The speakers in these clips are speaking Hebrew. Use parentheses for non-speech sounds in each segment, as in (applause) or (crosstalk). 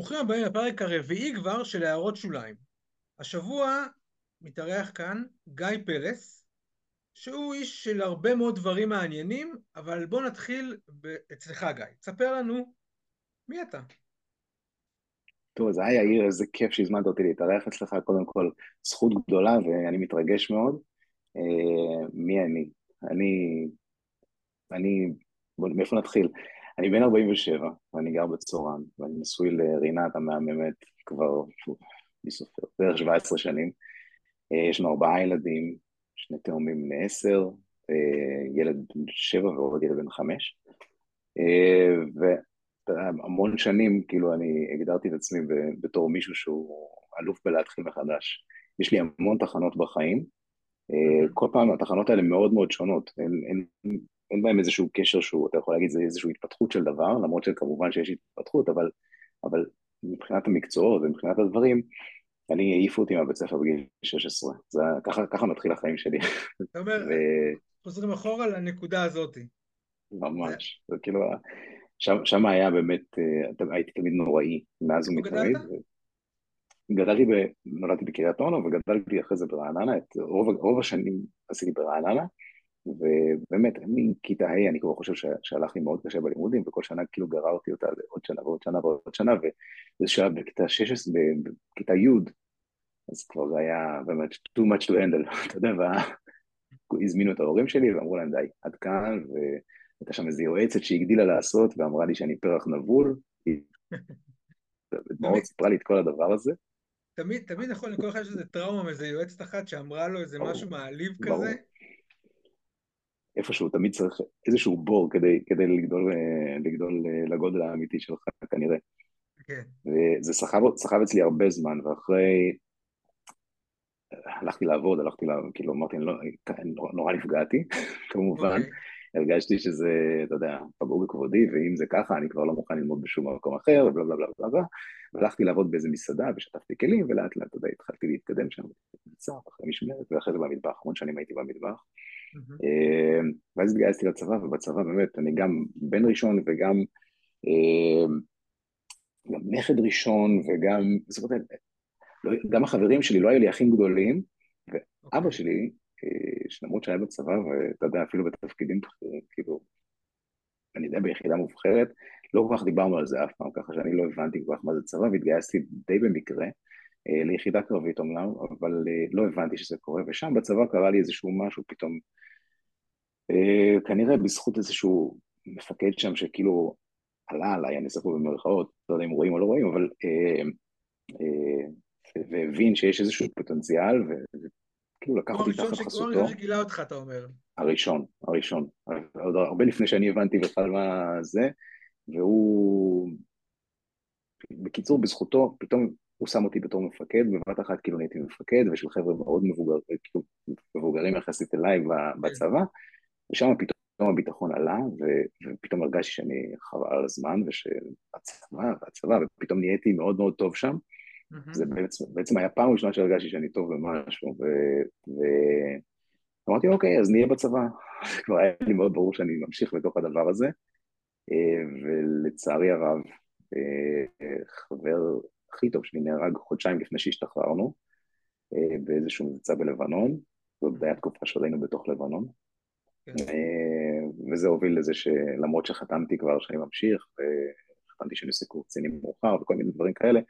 ברוכים הבאים לפרק הרביעי כבר של הערות שוליים. השבוע מתארח כאן גיא פרס, שהוא איש של הרבה מאוד דברים מעניינים, אבל בוא נתחיל אצלך גיא. תספר לנו מי אתה. טוב, אז היי יאיר, איזה כיף שהזמנת אותי להתארח אצלך, קודם כל זכות גדולה ואני מתרגש מאוד. אה, מי אני? אני, אני, בוא, מאיפה נתחיל? אני בן 47, ואני גר בצורן, ואני נשוי לרינת המהממת כבר, אני סופר, בערך 17 שנים. אה, יש לנו ארבעה ילדים, שני תאומים בני עשר, אה, ילד בן שבע ועוד ילד בן חמש. אה, והמון שנים, כאילו, אני הגדרתי את עצמי בתור מישהו שהוא אלוף בלהתחיל מחדש. יש לי המון תחנות בחיים, כל פעם התחנות האלה מאוד מאוד שונות, אין, אין, אין בהם איזשהו קשר שהוא, אתה יכול להגיד, זה איזושהי התפתחות של דבר, למרות שכמובן שיש התפתחות, אבל, אבל מבחינת המקצועות ומבחינת הדברים, אני העיפו אותי מהבית ספר בגיל 16. זה, ככה, ככה מתחיל החיים שלי. אתה אומר, ו... חוזרים אחורה לנקודה הזאת. ממש. זה כאילו, שם, שם היה באמת, אה, הייתי תמיד נוראי מאז ומתמיד. גדלתי, ב, נולדתי בקריית אונו וגדלתי אחרי זה ברעננה, את רוב, רוב השנים עשיתי ברעננה, ובאמת, מכיתה ה' אני כבר חושב שהלך לי מאוד קשה בלימודים, וכל שנה כאילו גררתי אותה לעוד שנה ועוד שנה ועוד שנה, ובאיזה שלב בכיתה 16, בכיתה י', אז כבר זה היה באמת too much to handle, (laughs) אתה יודע, והזמינו את ההורים שלי ואמרו להם די, עד כאן, והייתה שם איזו יועצת שהגדילה לעשות ואמרה לי שאני פרח נבול, מאוד סיפרה לי את כל הדבר הזה. תמיד, תמיד נכון, לכל אחד יש איזה טראומה מאיזה יועצת אחת שאמרה לו איזה משהו מעליב כזה. איפשהו תמיד צריך איזשהו בור כדי, כדי לגדול, אה, לגדול אה, לגודל האמיתי שלך כנראה. כן. וזה סחב, סחב אצלי הרבה זמן, ואחרי... הלכתי לעבוד, הלכתי לעבוד, כאילו אמרתי, אני לא, נורא, נורא נפגעתי, (laughs) כמובן. Okay. הרגשתי שזה, אתה יודע, פגעו בכבודי, ואם זה ככה, אני כבר לא מוכן ללמוד בשום מקום אחר, ובלה בלה בלה בלה בלה. והלכתי לעבוד באיזה מסעדה, ושטפתי כלים, ולאט לאט, אתה יודע, התחלתי להתקדם שם, אחרי משמרת, ואחרי זה במטבח, המון שנים הייתי במטבח. אה, ואז התגייסתי לצבא, ובצבא באמת, אני גם בן ראשון וגם אה, גם נכד ראשון, וגם, זאת אומרת, לא, גם החברים שלי לא היו לי אחים גדולים, ואבא אוקיי. שלי, שלמרות שהיה בצבא, ואתה יודע, אפילו בתפקידים בכירים, כאילו, אני יודע, ביחידה מובחרת, לא כל כך דיברנו על זה אף פעם, ככה שאני לא הבנתי כל כך מה זה צבא, והתגייסתי די במקרה. אה, ליחידה קרבית אומנם, אבל אה, לא הבנתי שזה קורה, ושם בצבא קרה לי איזשהו משהו פתאום, אה, כנראה בזכות איזשהו מפקד שם שכאילו עלה עליי, אני פה במרכאות, לא יודע אם רואים או לא רואים, אבל והבין שיש איזשהו פוטנציאל, וכאילו לקח אותי תחת חסותו. הוא הראשון שגילה אותך, אתה אומר. הראשון, הראשון. עוד הרבה לפני שאני הבנתי בכלל מה זה, והוא... בקיצור, בזכותו, פתאום הוא שם אותי בתור מפקד, בבת אחת כאילו נהייתי מפקד, ושל חבר'ה מאוד מבוגר, כאילו, מבוגרים יחסית אליי בצבא, ושם פתאום הביטחון עלה, ופתאום הרגשתי שאני חבל על הזמן, ושהצבא, והצבא, ופתאום נהייתי מאוד מאוד טוב שם. זה בעצם, בעצם היה פעם ראשונה שהרגשתי שאני טוב במשהו, ואמרתי, אוקיי, אז נהיה בצבא. (laughs) כבר היה לי מאוד ברור שאני ממשיך בתוך הדבר הזה, אה, ולצערי הרב, אה, חבר הכי טוב שלי נהרג חודשיים לפני שהשתחררנו אה, באיזשהו מבצע בלבנון, זאת הייתה תקופה שהיינו בתוך לבנון. כן. וזה הוביל לזה שלמרות שחתמתי כבר שאני ממשיך, וחתמתי שאני עושה קורס קצינים מאוחר וכל מיני דברים כאלה,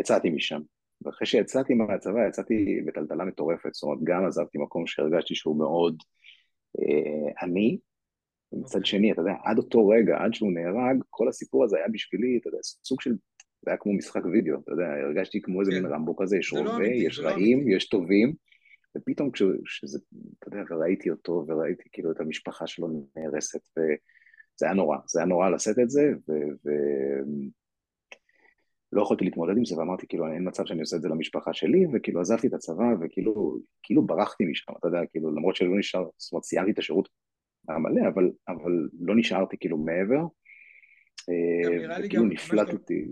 יצאתי משם. ואחרי שיצאתי מהצבא, יצאתי בטלטלה מטורפת, זאת אומרת, גם עזבתי מקום שהרגשתי שהוא מאוד אה, עני, ומצד אוקיי. שני, אתה יודע, עד אותו רגע, עד שהוא נהרג, כל הסיפור הזה היה בשבילי, אתה יודע, סוג של זה היה כמו משחק וידאו, אתה יודע, הרגשתי כמו איזה כן. מין רמבו כזה, יש לא רובה, יש לא רעים, יש טובים, ופתאום כשזה, אתה יודע, וראיתי אותו, וראיתי כאילו את המשפחה שלו נהרסת, וזה היה נורא, זה היה נורא לשאת את זה, ו... לא יכולתי להתמודד עם זה, ואמרתי, כאילו, אין מצב שאני עושה את זה למשפחה שלי, וכאילו עזבתי את הצבא, וכאילו, כאילו ברחתי משם, אתה יודע, כאילו, למרות שלא נשאר, זאת אומרת, סיימתי את השירות המלא, אבל, אבל לא נשארתי כאילו מעבר. וכאילו נפלטתי.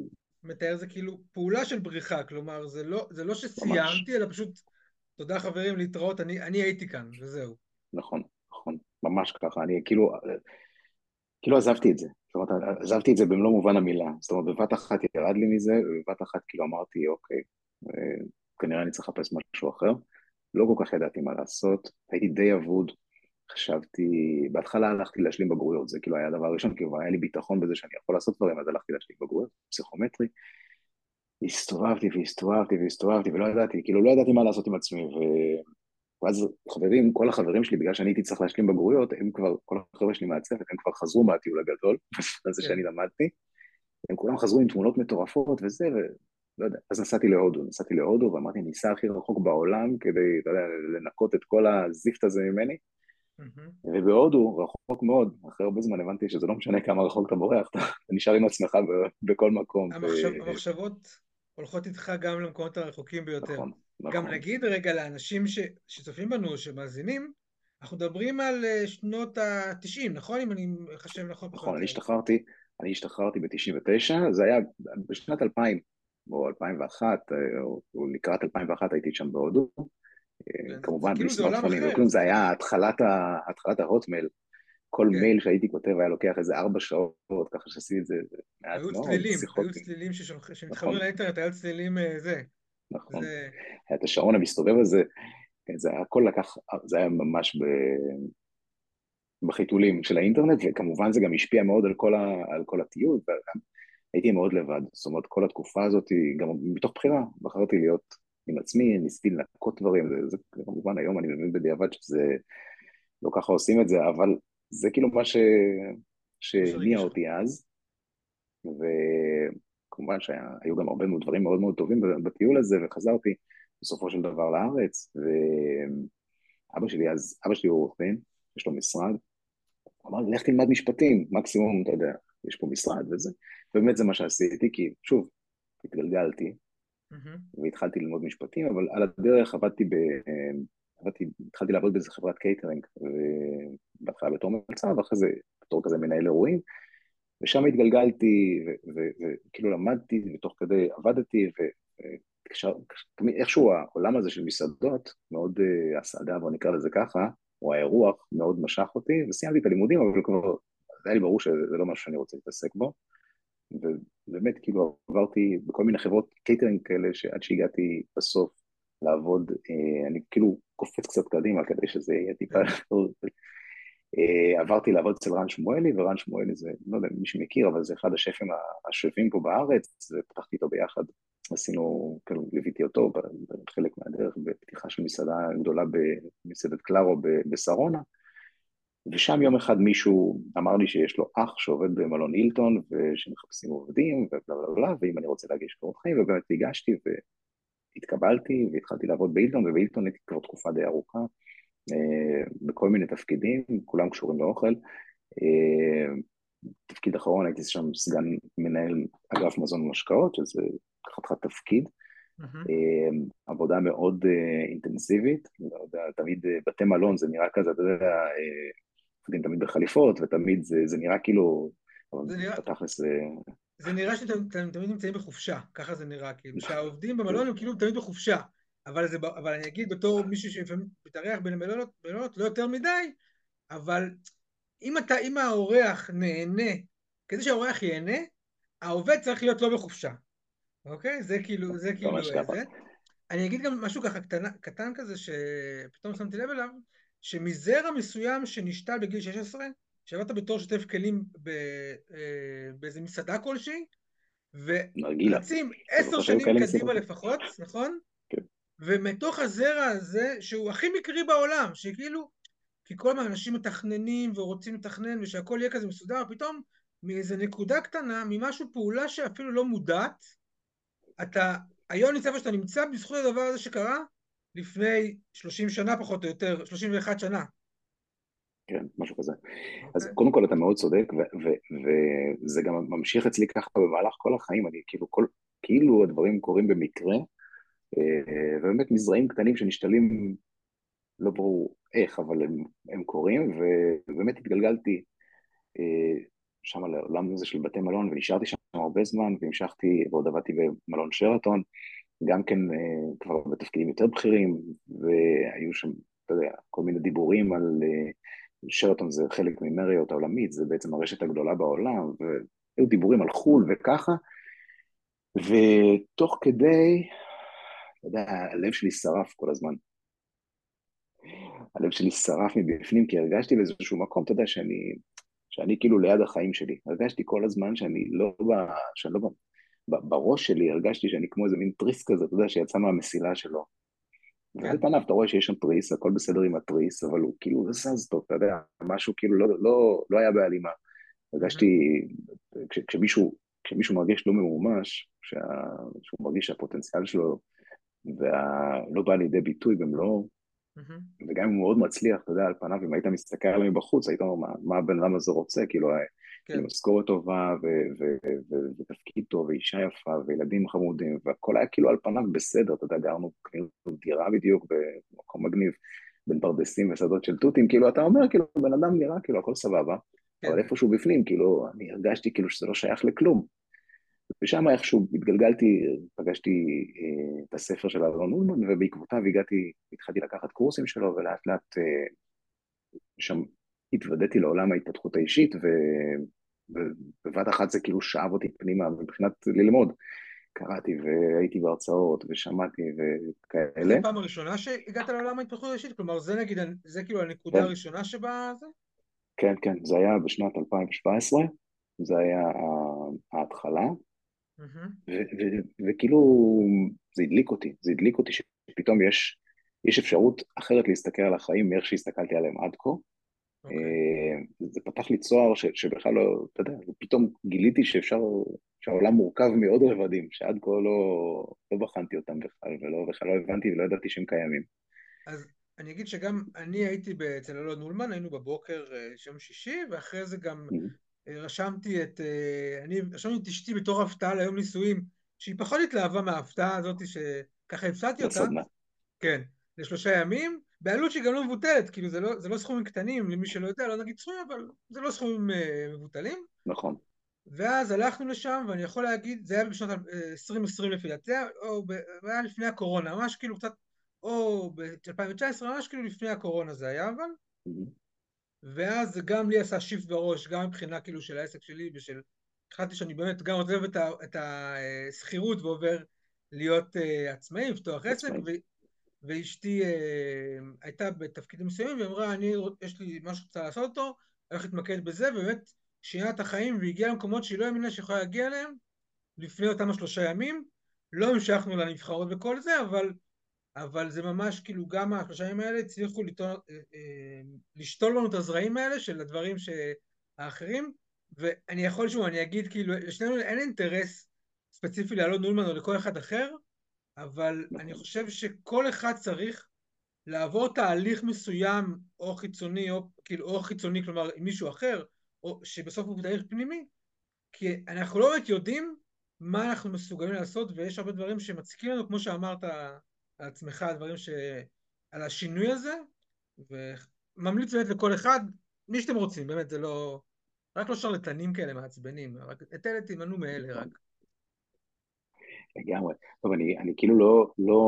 מתאר זה כאילו פעולה של בריחה, כלומר זה לא, זה לא שסיימתי, אלא פשוט תודה חברים להתראות, אני, אני הייתי כאן, וזהו. נכון, נכון, ממש ככה, אני כאילו, כאילו עזבתי את זה, זאת אומרת, עזבתי את זה במלוא מובן המילה. זאת אומרת, בבת אחת ירד לי מזה, ובבת אחת כאילו אמרתי, אוקיי, אה, כנראה אני צריך לחפש משהו אחר. לא כל כך ידעתי מה לעשות, הייתי די אבוד, חשבתי, בהתחלה הלכתי להשלים בגרויות, זה כאילו היה הדבר הראשון, כי כבר היה לי ביטחון בזה שאני יכול לעשות דברים, אז הלכתי להשלים בגרויות, פסיכומטרי. הסתובבתי והסתובבתי והסתובבתי ולא ידעתי, כאילו לא ידעתי מה לעשות עם עצמי, ו... ואז חברים, כל החברים שלי, בגלל שאני הייתי צריך להשלים בגרויות, הם כבר, כל החבר'ה שלי מהצוות, הם כבר חזרו מהטיול הגדול, (laughs) הזה כן. שאני למדתי, הם כולם חזרו עם תמונות מטורפות וזה, ולא יודע, אז נסעתי להודו, נסעתי להודו ואמרתי, ניסע הכי רחוק בעולם כדי, אתה יודע, לנקות את כל הזיפט הזה ממני, ובהודו, רחוק מאוד, אחרי הרבה זמן הבנתי שזה לא משנה כמה רחוק אתה בורח, אתה נשאר עם עצמך בכל מקום. המחשבות הולכות איתך גם למקומות הרחוקים ביותר. נכון, נכון. גם נגיד רגע לאנשים ש, שצופים בנו, שמאזינים, אנחנו מדברים על אה, שנות ה-90, נכון? אם אני מחשב נכון. נכון, אני השתחררתי, אני השתחררתי ב-99, זה היה בשנת 2000 או 2001, אה, או לקראת 2001 הייתי שם בהודו. כן, כמובן, בלי כאילו סמארטפונים זה היה התחלת ההוטמייל. כל כן. מייל שהייתי כותב היה לוקח איזה ארבע שעות, ככה שעשיתי את זה מעט מאוד. היו צלילים, היו צלילים שמתחברים נכון. לאינטרנט, היו צלילים אה, זה. נכון. היה את השעון המסתובב הזה, כן, זה הכל לקח, זה היה ממש ב... בחיתולים של האינטרנט, וכמובן זה גם השפיע מאוד על כל, ה... על כל הטיול, והייתי מאוד לבד, זאת אומרת כל התקופה הזאת, גם מתוך בחירה, בחרתי להיות עם עצמי, ניסיתי לנקות דברים, זה, זה כמובן היום אני מבין בדיעבד שזה, לא ככה עושים את זה, אבל זה כאילו מה ש... שהניע אותי אז, וכמובן שהיו גם הרבה מאוד דברים מאוד מאוד טובים בטיול הזה, וחזרתי בסופו של דבר לארץ, ואבא שלי אז, אבא שלי הוא עורך דין, יש לו משרד, הוא אמר לי, לך תלמד משפטים, מקסימום, אתה יודע, יש פה משרד וזה, ובאמת זה מה שעשיתי, כי שוב, התגלגלתי, mm-hmm. והתחלתי ללמוד משפטים, אבל על הדרך עבדתי ב... עבדתי, התחלתי לעבוד באיזה חברת קייטרינג, בהתחלה בתור מלצר, ואחרי זה בתור כזה מנהל אירועים, ושם התגלגלתי, וכאילו למדתי, ותוך כדי עבדתי, ותמיד איכשהו העולם הזה של מסעדות, מאוד uh, הסעדה, בוא נקרא לזה ככה, או האירוח, מאוד משך אותי, וסיימתי את הלימודים, אבל כבר היה לי ברור שזה לא משהו שאני רוצה להתעסק בו. ובאמת, כאילו, עברתי בכל מיני חברות קייטרינג כאלה, שעד שהגעתי בסוף לעבוד, אה, אני כאילו קופץ קצת קדימה כדי שזה יהיה טיפה... אה, עברתי לעבוד אצל רן שמואלי, ורן שמואלי זה, לא יודע אם מישהו מכיר, אבל זה אחד השפים השווים פה בארץ, ופתחתי איתו ביחד, עשינו, כאילו ליוויתי אותו בחלק מהדרך בפתיחה של מסעדה גדולה במסעדת קלארו בשרונה, ושם יום אחד מישהו אמר לי שיש לו אח שעובד במלון הילטון ושמחפשים עובדים ובלה בלה בלה, ואם אני רוצה להגיש קורות חיים, ובאמת הגשתי והתקבלתי והתחלתי לעבוד בהילטון, ובהילטון הייתי כבר תקופה די ארוכה. אה, בכל מיני תפקידים, כולם קשורים לאוכל. אה, תפקיד אחרון הייתי שם סגן מנהל אגף מזון ומשקאות, שזה חתיכת תפקיד. Mm-hmm. עבודה מאוד אינטנסיבית, לא יודע, תמיד בתי מלון זה נראה כזה, אתה יודע, עובדים תמיד בחליפות, ותמיד זה, זה נראה כאילו, זה נראה... בתכלס זה... זה נראה שאתם תמיד נמצאים בחופשה, ככה זה נראה, כאילו, שהעובדים במלון הם כאילו תמיד בחופשה. אבל, זה, אבל אני אגיד בתור מישהו שלפעמים מתארח בין המלונות, מלונות, לא יותר מדי, אבל אם, אתה, אם האורח נהנה, כדי שהאורח ייהנה, העובד צריך להיות לא בחופשה, אוקיי? זה כאילו, זה כאילו זה. אני אגיד גם משהו ככה קטן, קטן כזה, שפתאום שמתי לב אליו, שמזרע מסוים שנשתל בגיל 16, שעבדת בתור שוטף כלים ב, אה, באיזה מסעדה כלשהי, ורצים עשר שנים קדימה לפחות, נכון? ומתוך הזרע הזה, שהוא הכי מקרי בעולם, שכאילו, כי כל הזמן אנשים מתכננים ורוצים לתכנן ושהכול יהיה כזה מסודר, פתאום מאיזה נקודה קטנה, ממשהו פעולה שאפילו לא מודעת, אתה היום נמצא איפה שאתה נמצא בזכות הדבר הזה שקרה לפני 30 שנה פחות או יותר, 31 שנה. כן, משהו כזה. Okay. אז אוקיי. קודם כל אתה מאוד צודק, וזה גם ממשיך אצלי ככה במהלך כל החיים, אני כאילו, כל, כאילו הדברים קורים במקרה, ובאמת מזרעים קטנים שנשתלים, לא ברור איך, אבל הם, הם קורים, ובאמת התגלגלתי אה, שם לעולם הזה של בתי מלון, ונשארתי שם הרבה זמן, והמשכתי, ועוד עבדתי במלון שרתון, גם כן אה, כבר בתפקידים יותר בכירים, והיו שם, אתה יודע, כל מיני דיבורים על שרתון זה חלק ממריות העולמית, זה בעצם הרשת הגדולה בעולם, והיו דיבורים על חו"ל וככה, ותוך כדי, אתה יודע, הלב שלי שרף כל הזמן. הלב שלי שרף מבפנים, כי הרגשתי באיזשהו מקום, אתה יודע, שאני, שאני כאילו ליד החיים שלי. הרגשתי כל הזמן שאני לא, ב, שאני לא ב, ב, בראש שלי, הרגשתי שאני כמו איזה מין טריס כזה, אתה יודע, שיצא מהמסילה שלו. כן. ועל פניו אתה רואה שיש שם טריס, הכל בסדר עם ה treats, אבל הוא כאילו לא זז טוב, אתה יודע, משהו כאילו לא, לא, לא היה בהלימה. הרגשתי, כש, כשמישהו, כשמישהו מרגיש לא ממומש, שה, שהוא מרגיש שהפוטנציאל שלו ולא בא לידי ביטוי במלואו, Mm-hmm. וגם אם הוא מאוד מצליח, אתה יודע, על פניו, אם היית מסתכל עליו מבחוץ, היית אומר, מה, מה הבן אדם הזה רוצה? כאילו, כן. משכורת טובה, ותפקיד טוב, ואישה יפה, וילדים חמודים, והכל היה כאילו על פניו בסדר, אתה יודע, גרנו דירה בדיוק במקום מגניב, בין פרדסים ושדות של תותים, כאילו, אתה אומר, כאילו, בן אדם נראה כאילו הכל סבבה, כן. אבל איפשהו בפנים, כאילו, אני הרגשתי כאילו שזה לא שייך לכלום. ושם איכשהו התגלגלתי, פגשתי אה, את הספר של אלון אולמן, ובעקבותיו הגעתי, התחלתי לקחת קורסים שלו, ולאט לאט אה, שם התוודעתי לעולם ההתפתחות האישית, ובבת אחת זה כאילו שאב אותי פנימה מבחינת ללמוד. קראתי והייתי בהרצאות ושמעתי וכאלה. זו הפעם הראשונה שהגעת לעולם ההתפתחות האישית? כלומר, זה נגיד, זה כאילו הנקודה כן. הראשונה שבה זה? כן, כן, זה היה בשנת 2017, זה היה ההתחלה. וכאילו זה הדליק אותי, זה הדליק אותי שפתאום יש, יש אפשרות אחרת להסתכל על החיים מאיך שהסתכלתי עליהם עד כה. Okay. אוקיי. אה, זה פתח לי צוהר ש, שבכלל לא, אתה יודע, פתאום גיליתי שאפשר, שהעולם מורכב מעוד רבדים, שעד כה לא, לא בחנתי אותם בכלל, ולא, בכלל לא הבנתי ולא ידעתי שהם קיימים. אז אני אגיד שגם אני הייתי אצל אלון אולמן, היינו בבוקר יום אה, שישי, ואחרי זה גם mm-hmm. רשמתי את, אה, אני רשמתי את אשתי בתור הפתעה ליום נישואים, שהיא פחות התלהבה מההפתעה הזאת, שככה הפסדתי אותה. כן, לשלושה ימים, בעלות שהיא גם לא מבוטלת, כאילו זה לא, זה לא סכומים קטנים, למי שלא יודע, לא נגיד סכומים, אבל זה לא סכומים uh, מבוטלים. נכון. ואז הלכנו לשם, ואני יכול להגיד, זה היה בשנת 2020 לפי דעתי, או זה היה לפני הקורונה, ממש כאילו קצת, או ב-2019, ממש כאילו לפני הקורונה זה היה, אבל. Mm-hmm. ואז זה גם לי עשה שיפט בראש, גם מבחינה כאילו של העסק שלי ושל... החלטתי שאני באמת גם עוזב את השכירות ועובר להיות uh, עצמאי, לפתוח עסק, ו... ואשתי uh, הייתה בתפקידים מסוימים, והיא אמרה, אני, יש לי משהו שרוצה לעשות אותו, הולך להתמקד בזה, ובאמת שינה את החיים והגיעה למקומות שהיא לא האמינה שיכולה להגיע אליהם לפני אותם השלושה ימים. לא המשכנו לנבחרות וכל זה, אבל אבל זה ממש כאילו גם השלושה האלה הצליחו לטול, אה, אה, לשתול לנו את הזרעים האלה של הדברים האחרים, ואני יכול שוב, אני אגיד כאילו, לשנינו אין אינטרס ספציפי לאלון נולמן או לכל אחד אחר, אבל נכון. אני חושב שכל אחד צריך לעבור תהליך מסוים, או חיצוני, או כאילו, או חיצוני, כלומר, עם מישהו אחר, או שבסוף הוא תהליך פנימי, כי אנחנו לא באמת יודעים מה אנחנו מסוגלים לעשות, ויש הרבה דברים שמציקים לנו, כמו שאמרת, על עצמך, על דברים ש... על השינוי הזה, וממליץ באמת לכל אחד, מי שאתם רוצים, באמת, זה לא... רק לא שרלטנים כאלה מעצבנים, רק את אלה תימנעו מאלה רק. לגמרי. טוב, אני, אני כאילו לא, לא,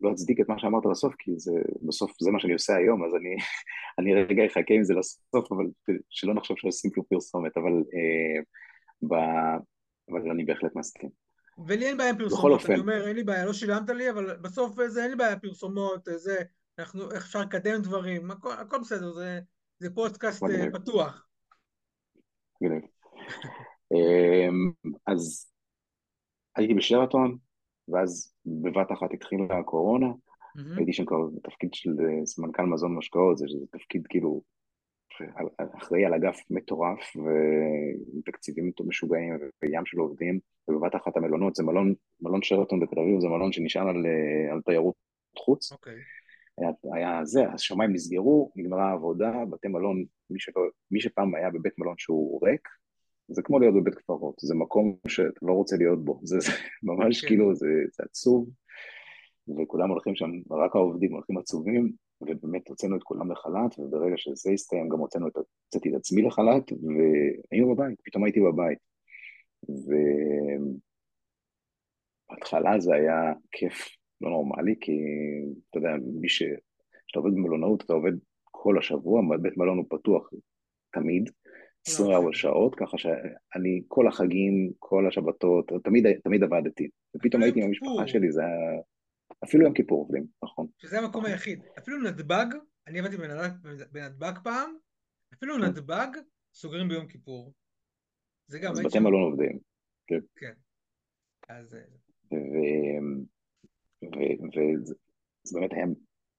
לא אצדיק את מה שאמרת בסוף, כי זה, בסוף זה מה שאני עושה היום, אז אני, (laughs) אני רגע אחכה עם זה לסוף, אבל שלא נחשוב שעושים פרסומת, אבל, אה, ב, אבל אני בהחלט מסכים. ולי אין בעיה עם פרסומות, אני אומר, אין לי בעיה, לא שילמת לי, אבל בסוף זה, אין לי בעיה פרסומות, זה, אנחנו, אפשר לקדם דברים, הכל, הכל בסדר, זה, זה פודקאסט אה, פתוח. אמ, אז הייתי בשרתון, ואז בבת אחת התחילה הקורונה, הייתי שם כבר בתפקיד של אה, סמנכ"ל מזון משקאות, זה תפקיד כאילו אחראי על אגף מטורף ועם תקציבים משוגעים וים של עובדים, ובבת אחת המלונות, זה מלון, מלון שרתון בתל אביב, זה מלון שנשען על, אה, על תיירות חוץ. אוקיי. Okay. היה, היה זה, השמיים נסגרו, נגמרה העבודה, בתי מלון, מי, שלא, מי שפעם היה בבית מלון שהוא ריק, זה כמו להיות בבית קברות, זה מקום שאתה לא רוצה להיות בו, זה, זה ממש okay. כן. כאילו, זה, זה עצוב, וכולם הולכים שם, רק העובדים הולכים עצובים, ובאמת הוצאנו את כולם לחל"ת, וברגע שזה הסתיים גם הוצאנו את, הוצאתי את עצמי לחל"ת, והיינו בבית, פתאום הייתי בבית. ובהתחלה זה היה כיף לא נורמלי, כי אתה יודע, מי ש... כשאתה עובד במלונאות, אתה עובד כל השבוע, בית מלון הוא פתוח תמיד, 24 שעות, ככה שאני כל החגים, כל השבתות, תמיד, תמיד עבדתי. ופתאום הייתי עם המשפחה שלי, זה היה... אפילו יום כיפור עובדים, נכון. שזה המקום היחיד. אפילו נתב"ג, אני עבדתי בנתב"ג פעם, אפילו כן. נתב"ג סוגרים ביום כיפור. זה גם... אז בתי מלון עובדים. כן. כן. אז... וזה באמת היה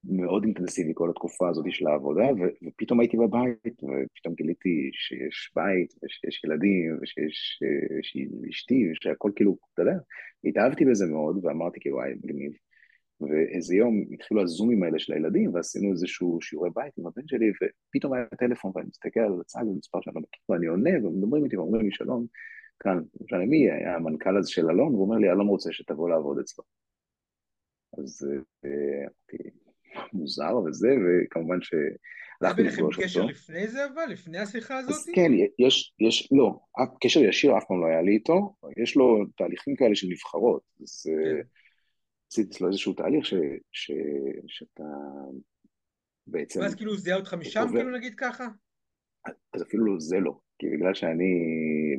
מאוד אינטנסיבי כל התקופה הזאת של העבודה, ופתאום הייתי בבית, ופתאום גיליתי שיש בית, ושיש ילדים, ושיש אשתי, ושהכל כאילו, אתה יודע, התאהבתי בזה מאוד, ואמרתי כאילו, וואי, מגניב. ואיזה יום התחילו הזומים האלה של הילדים, ועשינו איזשהו שיעורי בית עם הבן שלי, ופתאום היה טלפון, ואני מסתכל על הצד, במספר שאני לא מכיר, ואני עונה, ומדברים איתי ואומרים לי שלום, כאן, לא משנה מי, היה המנכ"ל הזה של אלון, והוא אומר לי, אלון רוצה שתבוא לעבוד אצלו. אז אה, אמרתי, מוזר וזה, וכמובן ש... היה ביניכם קשר לפני זה אבל? לפני השיחה הזאת? אז כן, יש, יש, לא, קשר ישיר אף פעם לא היה לי איתו, יש לו תהליכים כאלה של נבחרות, אז אה, כן. עשיתי אצלו איזשהו תהליך ש, ש, שאתה בעצם... ואז כאילו זיהה אותך משם, עובר... כאילו נגיד ככה? אז אפילו זה לא, כי בגלל שאני,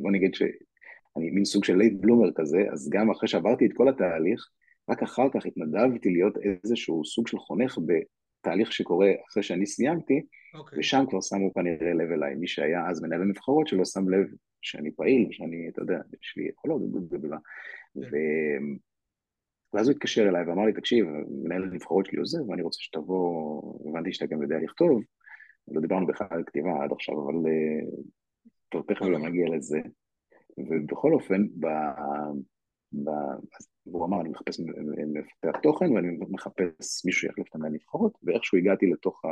בוא נגיד שאני מין סוג של late bloomer כזה, אז גם אחרי שעברתי את כל התהליך, רק אחר כך התנדבתי להיות איזשהו סוג של חונך בתהליך שקורה אחרי שאני סיימתי, okay. אוקיי. ושם כבר שמו כנראה לב אליי. מי שהיה אז מנהל הנבחרות שלו שם לב שאני פעיל, שאני, אתה יודע, יש לי יכולות, כן. ו... ואז הוא התקשר אליי ואמר לי, תקשיב, מנהל הנבחרות שלי עוזב, ואני רוצה שתבוא, הבנתי שאתה גם יודע לכתוב, לא דיברנו בכלל על כתיבה עד עכשיו, אבל אה, טוב, תכף גם נגיע לזה. ובכל אופן, ב... ב... והוא אמר, אני מחפש מפתח תוכן ואני מחפש מישהו שיחליף את המנהל נבחרות, ואיכשהו הגעתי לתוך ה...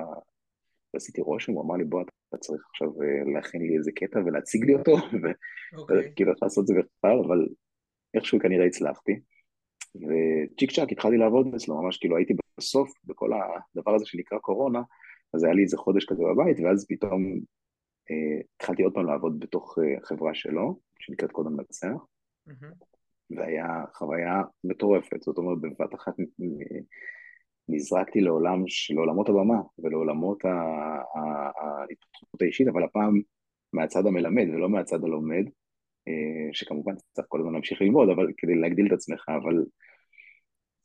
ועשיתי רושם, הוא אמר לי, בוא, אתה צריך עכשיו אה, להכין לי איזה קטע ולהציג לי אותו, וכאילו, אוקיי. איך לעשות את זה בכלל, אבל איכשהו כנראה הצלחתי. וצ'יק צ'אק התחלתי לעבוד אצלו, ממש כאילו הייתי בסוף, בכל הדבר הזה שנקרא קורונה, אז היה לי איזה חודש כזה בבית, ואז פתאום אה, התחלתי עוד פעם לעבוד בתוך אה, חברה שלו, שנקראת קודם מנצח, mm-hmm. והיה חוויה מטורפת, זאת אומרת בבת אחת נזרקתי לעולם של עולמות הבמה ולעולמות ההתפתחות האישית, אבל הפעם מהצד המלמד ולא מהצד הלומד, אה, שכמובן צריך כל הזמן להמשיך ללמוד, אבל כדי להגדיל את עצמך, אבל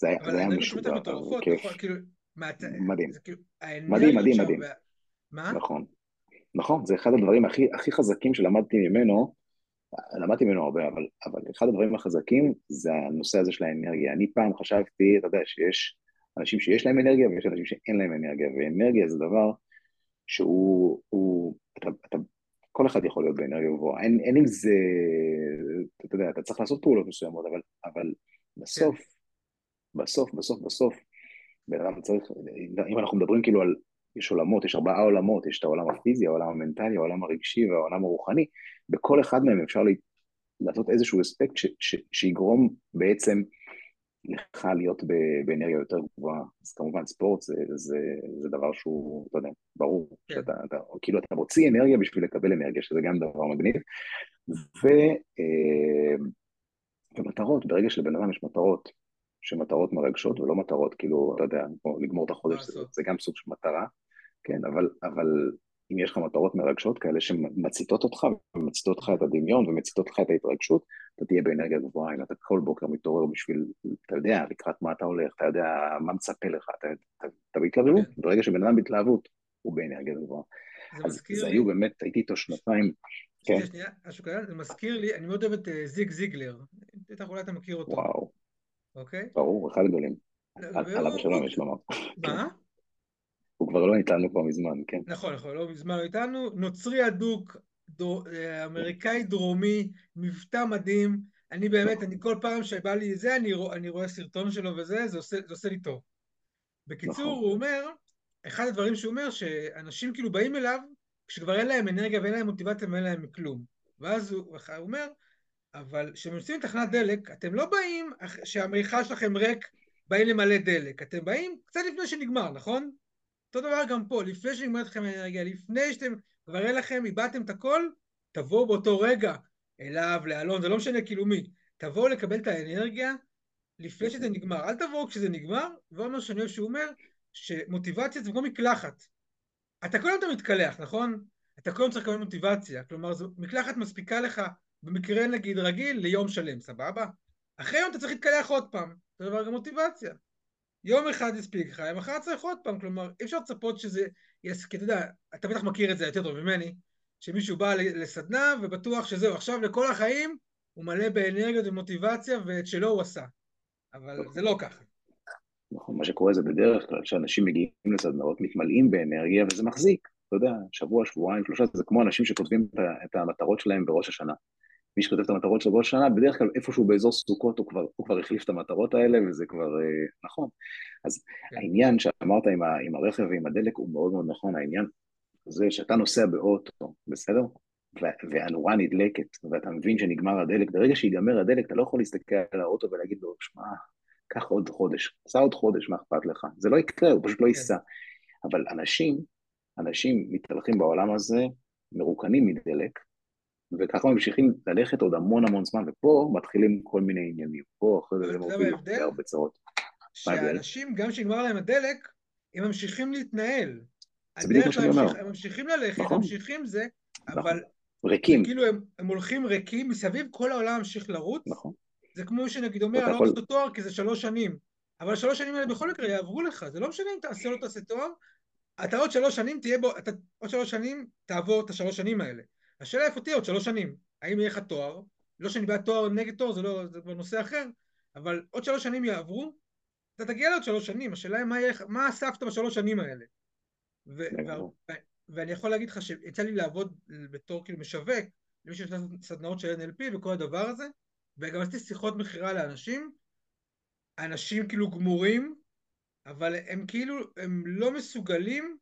זה היה, זה היה משוגע, כיף. כאילו, מדהים. כאילו, מדהים, מדהים, מדהים. מה? נכון. נכון, זה אחד הדברים הכי, הכי חזקים שלמדתי ממנו, למדתי ממנו הרבה, אבל, אבל אחד הדברים החזקים זה הנושא הזה של האנרגיה. אני פעם חשבתי, אתה יודע, שיש אנשים שיש להם אנרגיה ויש אנשים שאין להם אנרגיה, ואנרגיה זה דבר שהוא, הוא, אתה, אתה, כל אחד יכול להיות באנרגיה גבוהה, אין, אין עם זה, אתה יודע, אתה צריך לעשות פעולות מסוימות, אבל, אבל בסוף. בסוף, בסוף, בסוף, בן אדם צריך, אם אנחנו מדברים כאילו על, יש עולמות, יש ארבעה עולמות, יש את העולם הפיזי, העולם המנטלי, העולם הרגשי והעולם הרוחני, בכל אחד מהם אפשר לעשות איזשהו אספקט ש, ש, שיגרום בעצם לך להיות באנרגיה יותר גבוהה. אז כמובן ספורט זה, זה, זה דבר שהוא, אתה יודע, ברור, כן. שאתה, אתה, כאילו אתה מוציא אנרגיה בשביל לקבל אנרגיה, שזה גם דבר מגניב. ו, אה, ומטרות, ברגע שלבן אדם יש מטרות, שמטרות מרגשות ולא מטרות, כאילו, אתה יודע, לגמור את החודש, זה, זה גם סוג של מטרה, כן, אבל, אבל אם יש לך מטרות מרגשות כאלה שמציתות אותך, ומציתות לך את הדמיון ומציתות לך את ההתרגשות, אתה תהיה באנרגיה גבוהה, אם אתה כל בוקר מתעורר בשביל, אתה יודע, לקראת מה אתה הולך, אתה יודע מה מצפה לך, אתה, אתה, אתה בהתלהבות, כן. ברגע שבן אדם בהתלהבות, הוא באנרגיה גבוהה. אז זה היו באמת, הייתי איתו שנתיים. כן. שנייה, כזה, זה מזכיר לי, אני מאוד אוהב את אה, זיג זיגלר, בטח אולי אתה מכיר אותו. וואו. אוקיי? ברור, אחד הגדולים. עליו השלום יש לומר. מה? הוא כבר לא איתנו כבר מזמן, כן. נכון, נכון, לא מזמן לא איתנו. נוצרי אדוק, דו, אה, אמריקאי דרומי, מבטא מדהים. אני באמת, אני כל פעם שבא לי זה, אני, רוא, אני רואה סרטון שלו וזה, זה עושה, זה עושה לי טוב. בקיצור, נכון. הוא אומר, אחד הדברים שהוא אומר, שאנשים כאילו באים אליו, כשכבר אין להם אנרגיה ואין להם מוטיבציה ואין להם כלום. ואז הוא, הוא אומר, אבל כשאתם יוצאים לתחנת דלק, אתם לא באים שהמריחה שלכם ריק, באים למלא דלק. אתם באים קצת לפני שנגמר, נכון? אותו דבר גם פה, לפני שנגמרת לכם האנרגיה, לפני שאתם, כבר אין לכם, איבדתם את הכל, תבואו באותו רגע אליו, לאלון, זה לא משנה כאילו מי, תבואו לקבל את האנרגיה לפני שזה נגמר, אל תבואו כשזה נגמר, ועוד מה שאני אוהב שהוא אומר, שמוטיבציה זה כמו מקלחת. אתה כל הזמן מתקלח, נכון? אתה כל הזמן צריך לקבל מוטיבציה, כלומר, זו מקלחת מספיקה לך במקרה נגיד רגיל ליום שלם, סבבה? אחרי יום אתה צריך להתקלח עוד פעם, זה דבר גם מוטיבציה. יום אחד הספיק לך, יום אחד צריך עוד פעם, כלומר, אי אפשר לצפות שזה, יס, כי אתה יודע, אתה בטח מכיר את זה יותר טוב ממני, שמישהו בא לסדנה ובטוח שזהו, עכשיו לכל החיים הוא מלא באנרגיות ומוטיבציה ואת שלו הוא עשה. אבל זה לא ככה. נכון, מה שקורה זה בדרך כלל שאנשים מגיעים לסדנאות, מתמלאים באנרגיה וזה מחזיק, אתה יודע, שבוע, שבועיים, שלושה, זה כמו אנשים שכותבים את המטרות שלהם בראש השנה. מי שכותב את המטרות שלו בראש השנה, בדרך כלל איפשהו באזור סוכות הוא כבר, הוא כבר החליף את המטרות האלה וזה כבר אה, נכון. אז כן. העניין שאמרת עם, ה, עם הרכב ועם הדלק הוא מאוד מאוד נכון, העניין זה שאתה נוסע באוטו, בסדר? והנורה נדלקת, ואתה מבין שנגמר הדלק, ברגע שיגמר הדלק אתה לא יכול להסתכל על האוטו ולהגיד לו, שמע, קח עוד חודש, עשה עוד חודש, מה אכפת לך? זה לא יקרה, הוא פשוט לא כן. ייסע. אבל אנשים, אנשים מתהלכים בעולם הזה, מרוקנים מדלק, וככה ממשיכים ללכת עוד המון המון זמן, ופה מתחילים כל מיני עניינים. פה אחרי זה זה מוביל להרבה צרות. שאנשים, גם כשנגמר להם הדלק, הם ממשיכים להתנהל. זה בדיוק מה שאני אומר. הם ממשיכים ללכת, נכון. ממשיכים זה, נכון. אבל... ריקים. כאילו הם, הם הולכים ריקים, מסביב כל העולם ממשיך לרוץ. נכון. זה כמו שנגיד אומר, אני לא רוצה תואר כי זה שלוש שנים. אבל שלוש שנים האלה בכל מקרה יעברו לך, זה לא משנה אם תעשה או לא תעשה תואר, אתה עוד שלוש שנים תהיה בו, אתה עוד שלוש שנים תעבור את השלוש שנים האלה. השאלה איפה תהיה עוד שלוש שנים, האם יהיה לך תואר, לא שאני בעד תואר נגד תואר, זה לא, זה כבר נושא אחר, אבל עוד שלוש שנים יעברו, אתה תגיע לעוד שלוש שנים, השאלה היא מה, יהיה, מה אספת בשלוש שנים האלה. ו- ו- ואני יכול להגיד לך שיצא לי לעבוד בתור כאילו משווק, למי שיש סדנאות של NLP וכל הדבר הזה, וגם עשיתי שיחות מכירה לאנשים, אנשים כאילו גמורים, אבל הם כאילו, הם לא מסוגלים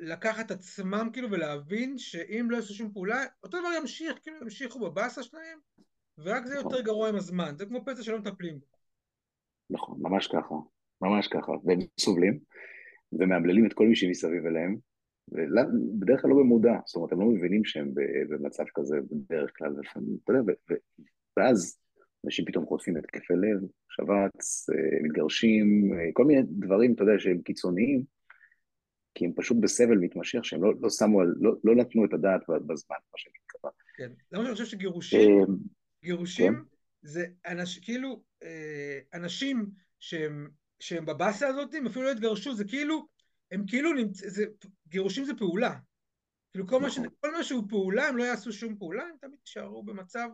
לקחת עצמם כאילו ולהבין שאם לא יעשו שום פעולה, אותו דבר ימשיך, כאילו ימשיכו בבאסה שלהם, ורק זה יותר גרוע עם הזמן, זה כמו פצע שלא מטפלים נכון, ממש ככה, ממש ככה, והם סובלים, ומאמללים את כל מי שמסביב אליהם, ובדרך כלל לא במודע, זאת אומרת, הם לא מבינים שהם במצב כזה בדרך כלל, אתה יודע, ואז אנשים פתאום חוטפים התקפי לב, שבץ, אה, מתגרשים, אה, כל מיני דברים, אתה יודע, שהם קיצוניים, כי הם פשוט בסבל מתמשך, שהם לא, לא שמו, לא, לא נתנו את הדעת בזמן, מה שנקרא. כן, למה שאני חושב שגירושים, אה, גירושים כן? זה אנש, כאילו אנשים שהם, שהם בבאסה הזאת, הם אפילו לא התגרשו, זה כאילו, הם כאילו, נמצ... זה, גירושים זה פעולה. כאילו כל, נכון. מה ש... כל מה שהוא פעולה, הם לא יעשו שום פעולה, הם תמיד יישארו במצב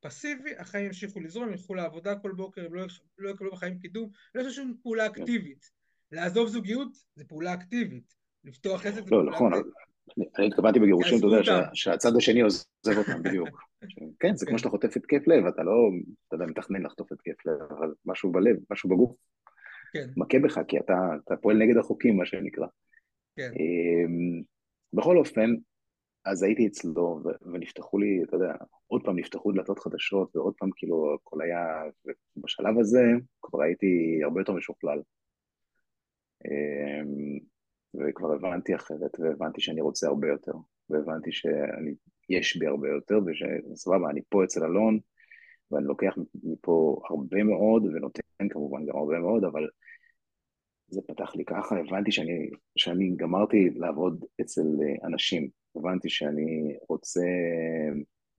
פסיבי, החיים ימשיכו לזרום, הם ילכו לעבודה כל בוקר, הם לא, לא יקבלו בחיים קידום, לא יעשו שום פעולה כן. אקטיבית. לעזוב זוגיות זה פעולה אקטיבית, לפתוח עסק לא, נכון. אני התכוונתי בגירושים, אתה יודע, שהצד השני עוזב אותם, (laughs) בדיוק. כן, זה כמו כן. שאתה חוטף התקף לב, אתה לא, אתה יודע, מתכנן לחטוף התקף לב, אבל משהו בלב, משהו בגוף. כן. מכה בך, כי אתה פועל נגד החוקים, מה שנקרא. כן. אמ, בכל אופן, אז הייתי אצלו, ונפתחו לי, אתה יודע, עוד פעם נפתחו דלתות חדשות, ועוד פעם כאילו הכל היה, ובשלב הזה כבר הייתי הרבה יותר משוכלל. וכבר הבנתי אחרת, והבנתי שאני רוצה הרבה יותר, והבנתי שיש בי הרבה יותר, ושסבבה, אני פה אצל אלון, ואני לוקח מפה הרבה מאוד, ונותן כמובן גם הרבה מאוד, אבל זה פתח לי ככה, הבנתי שאני, שאני גמרתי לעבוד אצל אנשים, הבנתי שאני רוצה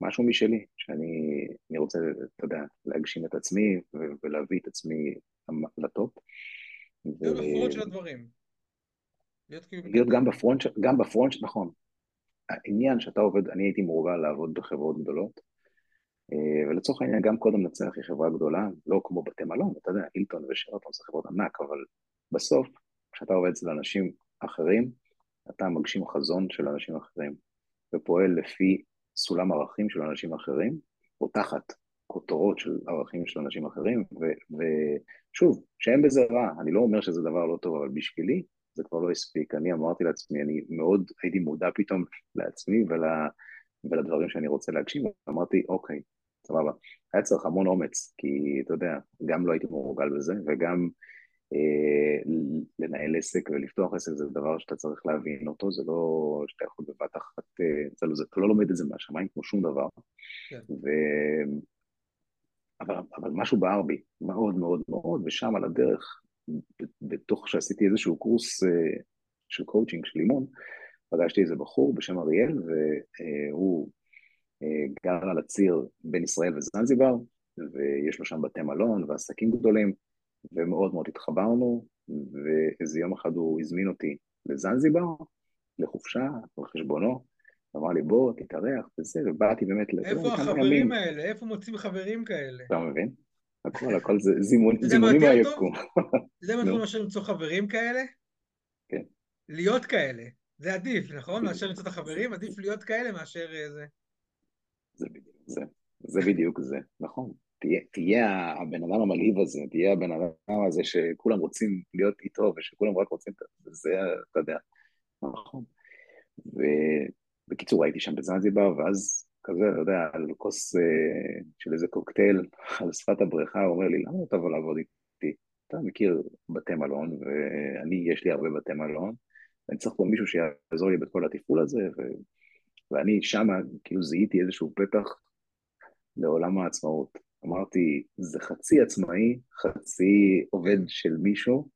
משהו משלי, שאני רוצה, אתה יודע, להגשים את עצמי ולהביא את עצמי לטופ. להיות בפרונט של הדברים. להיות כאילו... להיות גם בפרונט, גם בפרונט, נכון. העניין שאתה עובד, אני הייתי מורגל לעבוד בחברות גדולות, אה, ולצורך העניין גם קודם נצח היא חברה גדולה, לא כמו בתי מלון, אתה יודע, אילטון ושרתון זה חברות ענק, אבל בסוף, כשאתה עובד אצל אנשים אחרים, אתה מגשים חזון של אנשים אחרים, ופועל לפי סולם ערכים של אנשים אחרים, או תחת כותרות של ערכים של אנשים אחרים, ושוב, שאין בזה רע, אני לא אומר שזה דבר לא טוב, אבל בשבילי זה כבר לא הספיק. אני אמרתי לעצמי, אני מאוד הייתי מודע פתאום לעצמי ול, ולדברים שאני רוצה להגשים, ואמרתי, אוקיי, סבבה. היה צריך המון אומץ, כי אתה יודע, גם לא הייתי מורגל בזה, וגם אה, לנהל עסק ולפתוח עסק זה דבר שאתה צריך להבין אותו, זה לא שאתה יכול בבת אחת, אה, זה לא, אתה לא לומד את זה מהשמיים כמו שום דבר. כן. ו... אבל, אבל משהו בער בי, מאוד מאוד מאוד, ושם על הדרך, בתוך שעשיתי איזשהו קורס אה, של קואוצ'ינג, של אימון, פגשתי איזה בחור בשם אריאל, והוא אה, גר על הציר בין ישראל וזנזיבר, ויש לו שם בתי מלון ועסקים גדולים, ומאוד מאוד התחברנו, ואיזה יום אחד הוא הזמין אותי לזנזיבר, לחופשה, על חשבונו, אמר לי בוא תתארח וזה, ובאתי באמת... איפה החברים האלה? איפה מוצאים חברים כאלה? אתה מבין? הכל, הכל זה זימונים מהיקום. זה מה מאשר למצוא חברים כאלה? כן. להיות כאלה. זה עדיף, נכון? מאשר למצוא את החברים, עדיף להיות כאלה מאשר אה, זה. זה בדיוק זה. זה בדיוק זה, נכון. תהיה, תהיה הבן אדם המלהיב הזה, תהיה הבן אדם הזה שכולם רוצים להיות איתו ושכולם רק רוצים, זה, אתה יודע, נכון. ובקיצור הייתי שם בזנזיבר, ואז כזה, אתה יודע, על כוס אה, של איזה קוקטייל על שפת הבריכה, הוא אומר לי, למה לא תבוא לעבוד איתי? אתה מכיר בתי מלון, ואני, יש לי הרבה בתי מלון, ואני צריך פה מישהו שיעזור לי בכל התפעול הזה, ו... ואני שמה, כאילו זיהיתי איזשהו פתח לעולם העצמאות. אמרתי, זה חצי עצמאי, חצי עובד של מישהו,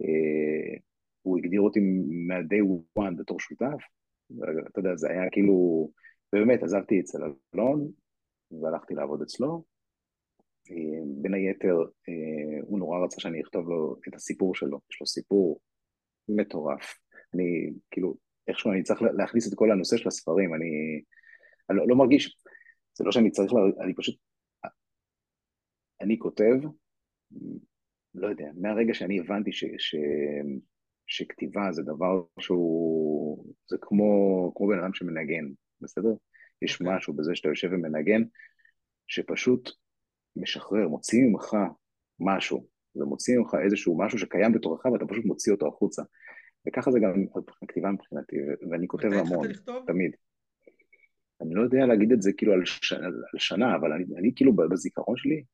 אה, הוא הגדיר אותי מה-day one בתור שותף, ואתה יודע, זה היה כאילו, ובאמת עזבתי אצל אלון, והלכתי לעבוד אצלו. אה, בין היתר, אה, הוא נורא רצה שאני אכתוב לו את הסיפור שלו, יש לו סיפור מטורף. אני, כאילו, איכשהו אני צריך להכניס את כל הנושא של הספרים, אני, אני לא, לא מרגיש, זה לא שאני צריך, לה, אני פשוט, אני כותב, לא יודע, מהרגע שאני הבנתי ש, ש, שכתיבה זה דבר שהוא, זה כמו, כמו בן אדם שמנגן, בסדר? יש. אוקיי. משהו בזה שאתה יושב ומנגן, שפשוט משחרר, מוציא ממך משהו, ומוציא ממך איזשהו משהו שקיים בתורך ואתה פשוט מוציא אותו החוצה. וככה זה גם הכתיבה מבחינתי, ואני כותב המון, תמיד. אני לא יודע להגיד את זה כאילו על, ש... על שנה, אבל אני, אני כאילו בזיכרון שלי,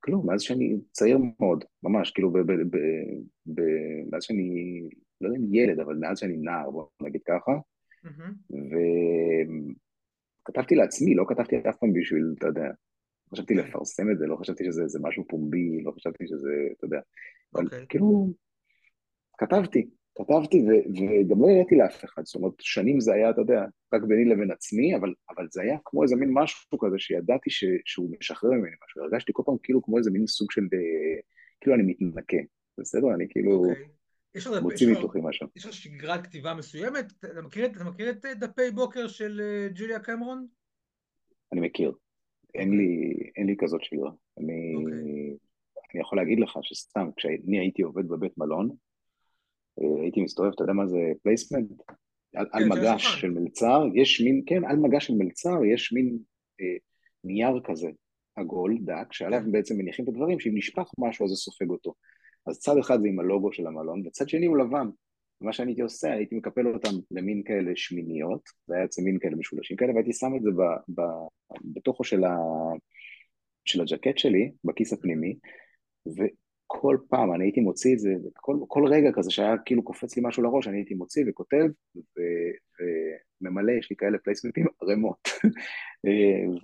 כלום, מאז שאני צעיר מאוד, ממש, כאילו, ב, ב, ב, ב, מאז שאני, לא יודע אם ילד, אבל מאז שאני נער, בוא נגיד ככה, mm-hmm. וכתבתי לעצמי, לא כתבתי אף פעם בשביל, אתה יודע, חשבתי. לפרסם את זה, לא חשבתי שזה משהו פומבי, לא חשבתי שזה, אתה יודע, okay. אבל אוקיי. כאילו, כתבתי, כתבתי ו- וגם לא הראיתי לאף אחד, זאת אומרת, שנים זה היה, אתה יודע, רק ביני לבין עצמי, אבל, אבל זה היה כמו איזה מין משהו כזה שידעתי ש- שהוא משחרר ממני משהו, הרגשתי כל פעם כאילו כמו איזה מין סוג של, אה, כאילו אני מתנקה, בסדר? אני כאילו okay. מוציא מתוכי משהו. יש לך שגרת כתיבה מסוימת? אתה מכיר, אתה מכיר את דפי בוקר של אה, ג'וליה קמרון? אני מכיר. אין לי, אין לי כזאת שגרה. אני, okay. אוקיי. אני יכול להגיד לך שסתם, כשאני הייתי עובד בבית מלון, אה, הייתי מסתובב, אתה יודע מה זה placemat? על, כן, על מגש של מלצר, יש מין, כן, על מגש של מלצר יש מין אה, נייר כזה, עגול, דק, שעליו כן. בעצם מניחים את הדברים, שאם נשפך משהו אז זה סופג אותו. אז צד אחד זה עם הלוגו של המלון, וצד שני הוא לבן. מה שאני הייתי עושה, הייתי מקפל אותם למין כאלה שמיניות, זה היה יוצא מין כאלה משולשים כאלה, והייתי שם את זה ב, ב, בתוכו של, ה, של הג'קט שלי, בכיס הפנימי, כל פעם אני הייתי מוציא את זה, כל, כל רגע כזה שהיה כאילו קופץ לי משהו לראש, אני הייתי מוציא וכותב ו, וממלא, יש לי כאלה פלייסמנטים (laughs) ערימות.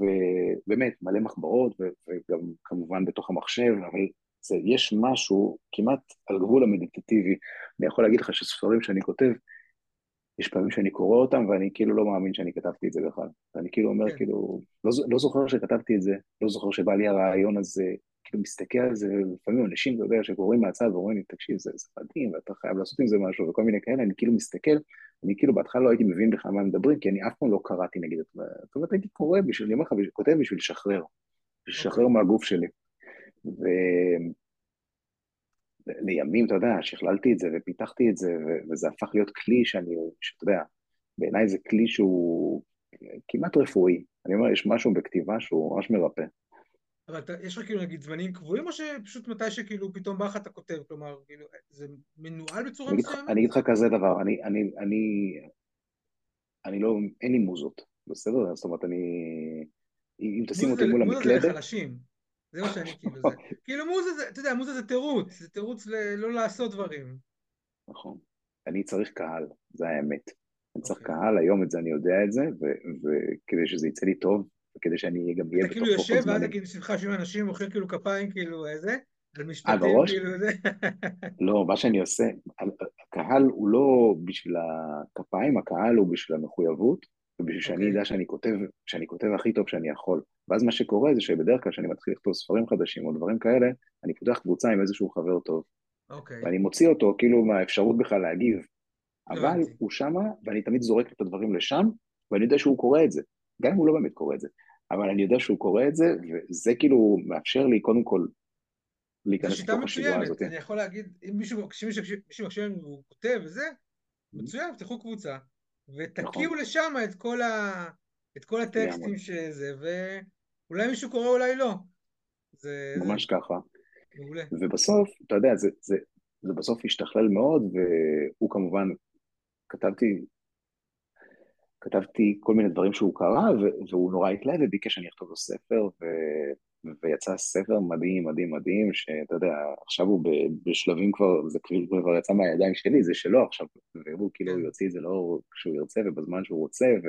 ובאמת, מלא מחברות וגם כמובן בתוך המחשב, אבל זה, יש משהו כמעט על גבול המדיטטיבי. אני יכול להגיד לך שספרים שאני כותב, יש פעמים שאני קורא אותם ואני כאילו לא מאמין שאני כתבתי את זה בכלל. ואני כאילו אומר, כן. כאילו, לא, לא זוכר שכתבתי את זה, לא זוכר שבא לי הרעיון הזה, כאילו מסתכל על זה, לפעמים אנשים, אתה יודע, שקוראים מהצד ואומרים לי, תקשיב, זה, זה מדהים, ואתה חייב לעשות עם זה משהו, וכל מיני כאלה, אני כאילו מסתכל, אני כאילו בהתחלה לא הייתי מבין בכלל מה מדברים, כי אני אף פעם לא קראתי נגיד את זה, זאת אומרת, הייתי קורא בשביל, אני אומר לך, כותב בשביל לשחרר, בשביל לשחרר okay. מהגוף שלי. ו... לימים, אתה יודע, שכללתי את זה ופיתחתי את זה, ו... וזה הפך להיות כלי שאני, שאתה יודע, בעיניי זה כלי שהוא כמעט רפואי. אני אומר, יש משהו בכתיבה שהוא ממש מרפא. אבל אתה, יש לך כאילו נגיד זמנים קבועים, או שפשוט מתי שכאילו פתאום בא לך אתה כותב, כלומר, כאילו, זה מנוהל בצורה מסוימת? אני אגיד לך כזה דבר, אני, אני, אני, אני לא, אין לי מוזות, בסדר? זאת אומרת, אני, אם תשים אותי מול המקלדת... מוזה זה לחלשים, זה מה שאני כאילו, זה, כאילו מוזה זה, אתה יודע, מוזה זה תירוץ, זה תירוץ לא לעשות דברים. נכון, אני צריך קהל, זה האמת. אני צריך אוקיי. קהל, היום את זה אני יודע את זה, וכדי שזה יצא לי טוב, וכדי שאני גם אהיה בתוך כאילו יושב, ואז כאילו סביבך יושבים אנשים, מוחאים כאילו כפיים, כאילו איזה, על משפטים, כאילו זה. (laughs) לא, מה שאני עושה, הקהל הוא לא בשביל הכפיים, הקהל הוא בשביל המחויבות, ובשביל שאני אוקיי. אדע שאני כותב, שאני כותב הכי טוב שאני יכול. ואז מה שקורה זה שבדרך כלל כשאני מתחיל לכתוב ספרים חדשים או דברים כאלה, אני פותח קבוצה עם איזשהו חבר טוב. אוקיי. ואני מוציא אותו כאילו מהאפשרות בכלל להגיב. אבל הבנתי. הוא שמה, ואני תמיד זורק את הדברים לשם, ואני יודע שהוא קורא את זה. גם אם הוא לא באמת קורא את זה. אבל אני יודע שהוא קורא את זה, וזה כאילו מאפשר לי קודם כל זו להיכנס שיטה לתוך השגרה מצוינת, הזאת. אני יכול להגיד, אם מישהו כשמישהו- מישהו מקשיב לנו והוא כותב וזה, מצוין, תפתחו קבוצה, ותקיעו. נכון. לשם את כל ה... את כל הטקסטים לגמרי. שזה, ואולי מישהו קורא, אולי לא. זה זה ממש ככה. מעולה. ובסוף, אתה יודע, זה, זה, זה בסוף השתכלל מאוד, והוא כמובן, כתבתי, כתבתי כל מיני דברים שהוא קרא, והוא נורא התלהב וביקש שאני אכתוב לו ספר, ו- ויצא ספר מדהים, מדהים, מדהים, שאתה יודע, עכשיו הוא בשלבים כבר, זה כבר יצא מהידיים שלי, זה שלו עכשיו, והוא כאילו כן. יוציא את זה לא כשהוא ירצה ובזמן שהוא רוצה, ו...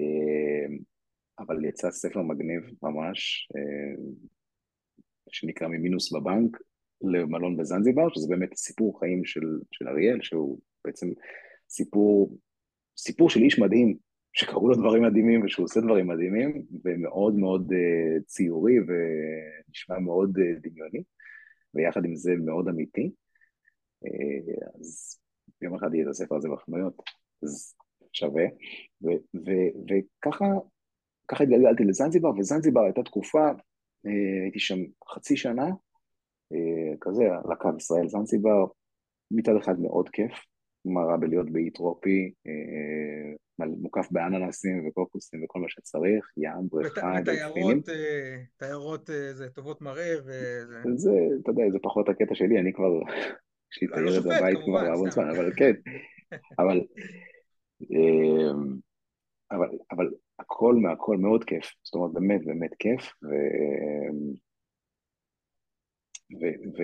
אה, אבל יצא ספר מגניב ממש, אה, שנקרא ממינוס בבנק למלון בזנזיבר, שזה באמת סיפור חיים של, של אריאל, שהוא בעצם סיפור, סיפור של איש מדהים, שקרו לו דברים מדהימים ושהוא עושה דברים מדהימים, ומאוד מאוד uh, ציורי ונשמע מאוד uh, דמיוני, ויחד עם זה מאוד אמיתי. Uh, אז יום אחד יהיה את הספר הזה בחנויות, אז שווה. וככה ככה התגלגלתי לזנזיבר, וזנזיבר הייתה תקופה, הייתי שם חצי שנה, כזה, על הקו ישראל-זנזיבר, מצד אחד מאוד כיף, מה רע בלהיות באי טרופי, מוקף באננסים וקוקוסים וכל מה שצריך, ים, בריכה, דולפינים. ותיירות, אה, אה, זה טובות מראה, וזה... זה, אתה יודע, זה פחות הקטע שלי, אני כבר, יש לי תיירת שופט, בבית כבר המון. זמן, אבל כן, אבל, אה, אבל, אבל הכל מהכל מאוד כיף, זאת אומרת באמת באמת כיף, ו... ו... ו...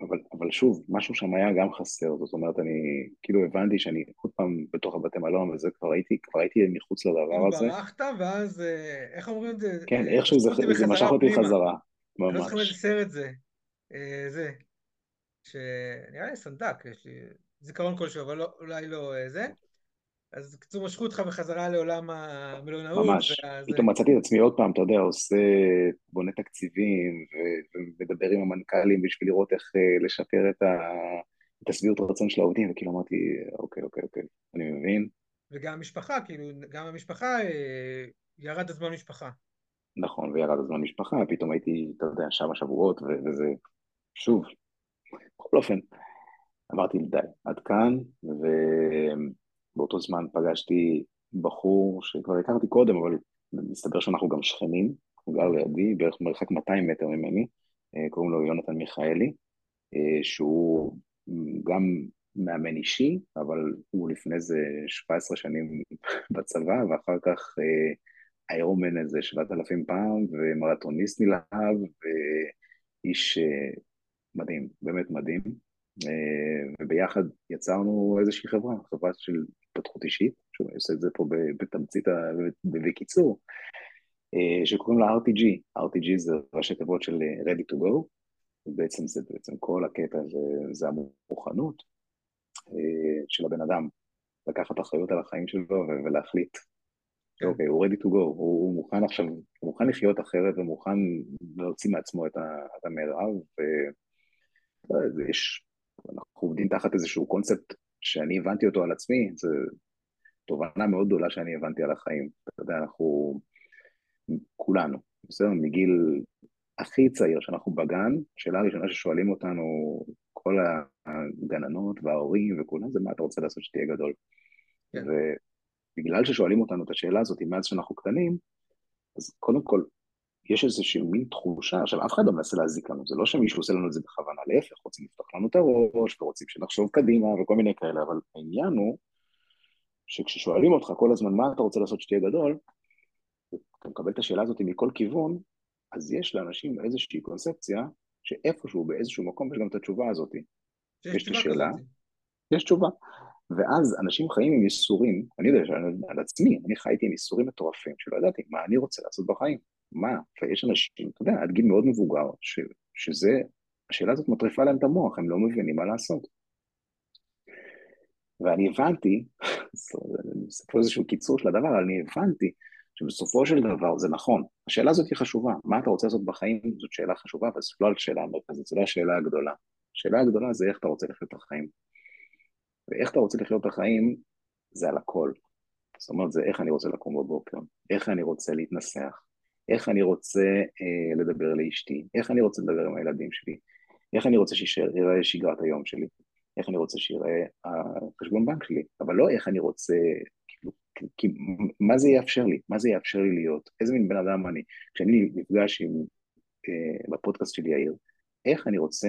אבל, אבל שוב, משהו שם היה גם חסר, זאת אומרת, אני כאילו הבנתי שאני עוד פעם בתוך הבתי מלון, וזה כבר הייתי, כבר הייתי מחוץ לדבר הזה. ברחת, ואז, אה, איך אומרים את זה? כן, איכשהו זה, זה משך אותי. חזרה, אני לא זוכר איזה ממש. סרט זה. אה, זה. שנראה לי סנדק, יש לי זיכרון כלשהו, אבל לא, אולי לא אה, זה. אז קצור משכו אותך בחזרה לעולם המלונאות. ממש. והזה. פתאום מצאתי את עצמי עוד פעם, אתה יודע, עושה, בונה תקציבים, ו- ומדבר עם המנכ"לים בשביל לראות איך אה, לשפר את, ה... את השביעות רצון של העובדים, וכאילו אמרתי, אוקיי, אוקיי, אוקיי, אני מבין. וגם המשפחה, כאילו, גם המשפחה, אה, ירד הזמן משפחה. נכון, וירד הזמן משפחה, פתאום הייתי, אתה יודע, שמה שבועות, ו- וזה, שוב, בכל אופן, אמרתי, די, עד כאן, ובאותו זמן פגשתי בחור שכבר הכרתי קודם, אבל מסתבר שאנחנו גם שכנים, הוא גר לידי, בערך מרחק 200 מטר ממני, אה, קוראים לו יונתן מיכאלי, אה, שהוא גם מאמן אישי, אבל הוא לפני זה 17 שנים (laughs) בצבא, ואחר כך איירומן איזה 7,000 פעם, ומרתוניסט נלהב, ואיש אה, מדהים, באמת מדהים. וביחד יצרנו איזושהי חברה, חברה של התפתחות אישית, שהוא עושה את זה פה בתמצית, בקיצור, אה, שקוראים לה RTG, RTG זה ראשי תיבות של אה, Ready to Go, ובעצם זה בעצם כל הקטע, זה, זה המוכנות אה, של הבן אדם לקחת אחריות על החיים שלו ו- ולהחליט, כן. אוקיי, הוא ready to go, הוא, הוא מוכן עכשיו, הוא מוכן לחיות אחרת ומוכן להוציא מעצמו את, ה, את המרב, ויש, אנחנו עובדים תחת איזשהו קונספט שאני הבנתי אותו על עצמי, זו תובנה מאוד גדולה שאני הבנתי על החיים. אתה יודע, אנחנו כולנו, בסדר? מגיל הכי צעיר שאנחנו בגן, שאלה הראשונה ששואלים אותנו, כל הגננות וההורים וכולם, זה מה אתה רוצה לעשות שתהיה גדול. כן. ובגלל ששואלים אותנו את השאלה הזאת מאז שאנחנו קטנים, אז קודם כל, יש איזושהי מין תחושה, עכשיו אף אחד לא מנסה להזיק לנו, זה לא שמישהו עושה לנו את זה בכוונה, להפך, רוצים לפתוח לנו את הראש, ורוצים שנחשוב קדימה וכל מיני כאלה, אבל העניין הוא שכששואלים אותך כל הזמן מה אתה רוצה לעשות שתהיה גדול, אתה מקבל את השאלה הזאת מכל כיוון, אז יש לאנשים איזושהי קונספציה שאיפשהו באיזשהו מקום יש גם את התשובה הזאת. יש את השאלה. יש תשובה. ואז אנשים חיים עם ייסורים, אני יודע על עצמי, אני חייתי עם ייסורים מטורפים, שלא ידעתי מה אני רוצה לעשות בחיים, מה, ויש אנשים, אתה יודע, עד גיל מאוד מבוגר, ש, שזה, השאלה הזאת מטריפה להם את המוח, הם לא מבינים מה לעשות. ואני הבנתי, (laughs) אני אספר איזשהו קיצור של הדבר, אבל אני הבנתי שבסופו של דבר זה נכון. השאלה הזאת היא חשובה, מה אתה רוצה לעשות בחיים זאת שאלה חשובה, אבל זאת לא השאלה המרכזית, זו לא השאלה הגדולה. השאלה הגדולה זה איך אתה רוצה לחיות את החיים. ואיך אתה רוצה לחיות את החיים זה על הכל. זאת אומרת, זה איך אני רוצה לקום בבוקר, איך אני רוצה להתנסח, איך אני רוצה אה, לדבר לאשתי, איך אני רוצה לדבר עם הילדים שלי, איך אני רוצה שיראה שגרת היום שלי, איך אני רוצה שיראה החשבון בנק שלי, אבל לא איך אני רוצה, כאילו, כי, מה זה יאפשר לי? מה זה יאפשר לי להיות? איזה מין בן אדם אני? כשאני נפגש עם, אה, בפודקאסט של יאיר, איך אני רוצה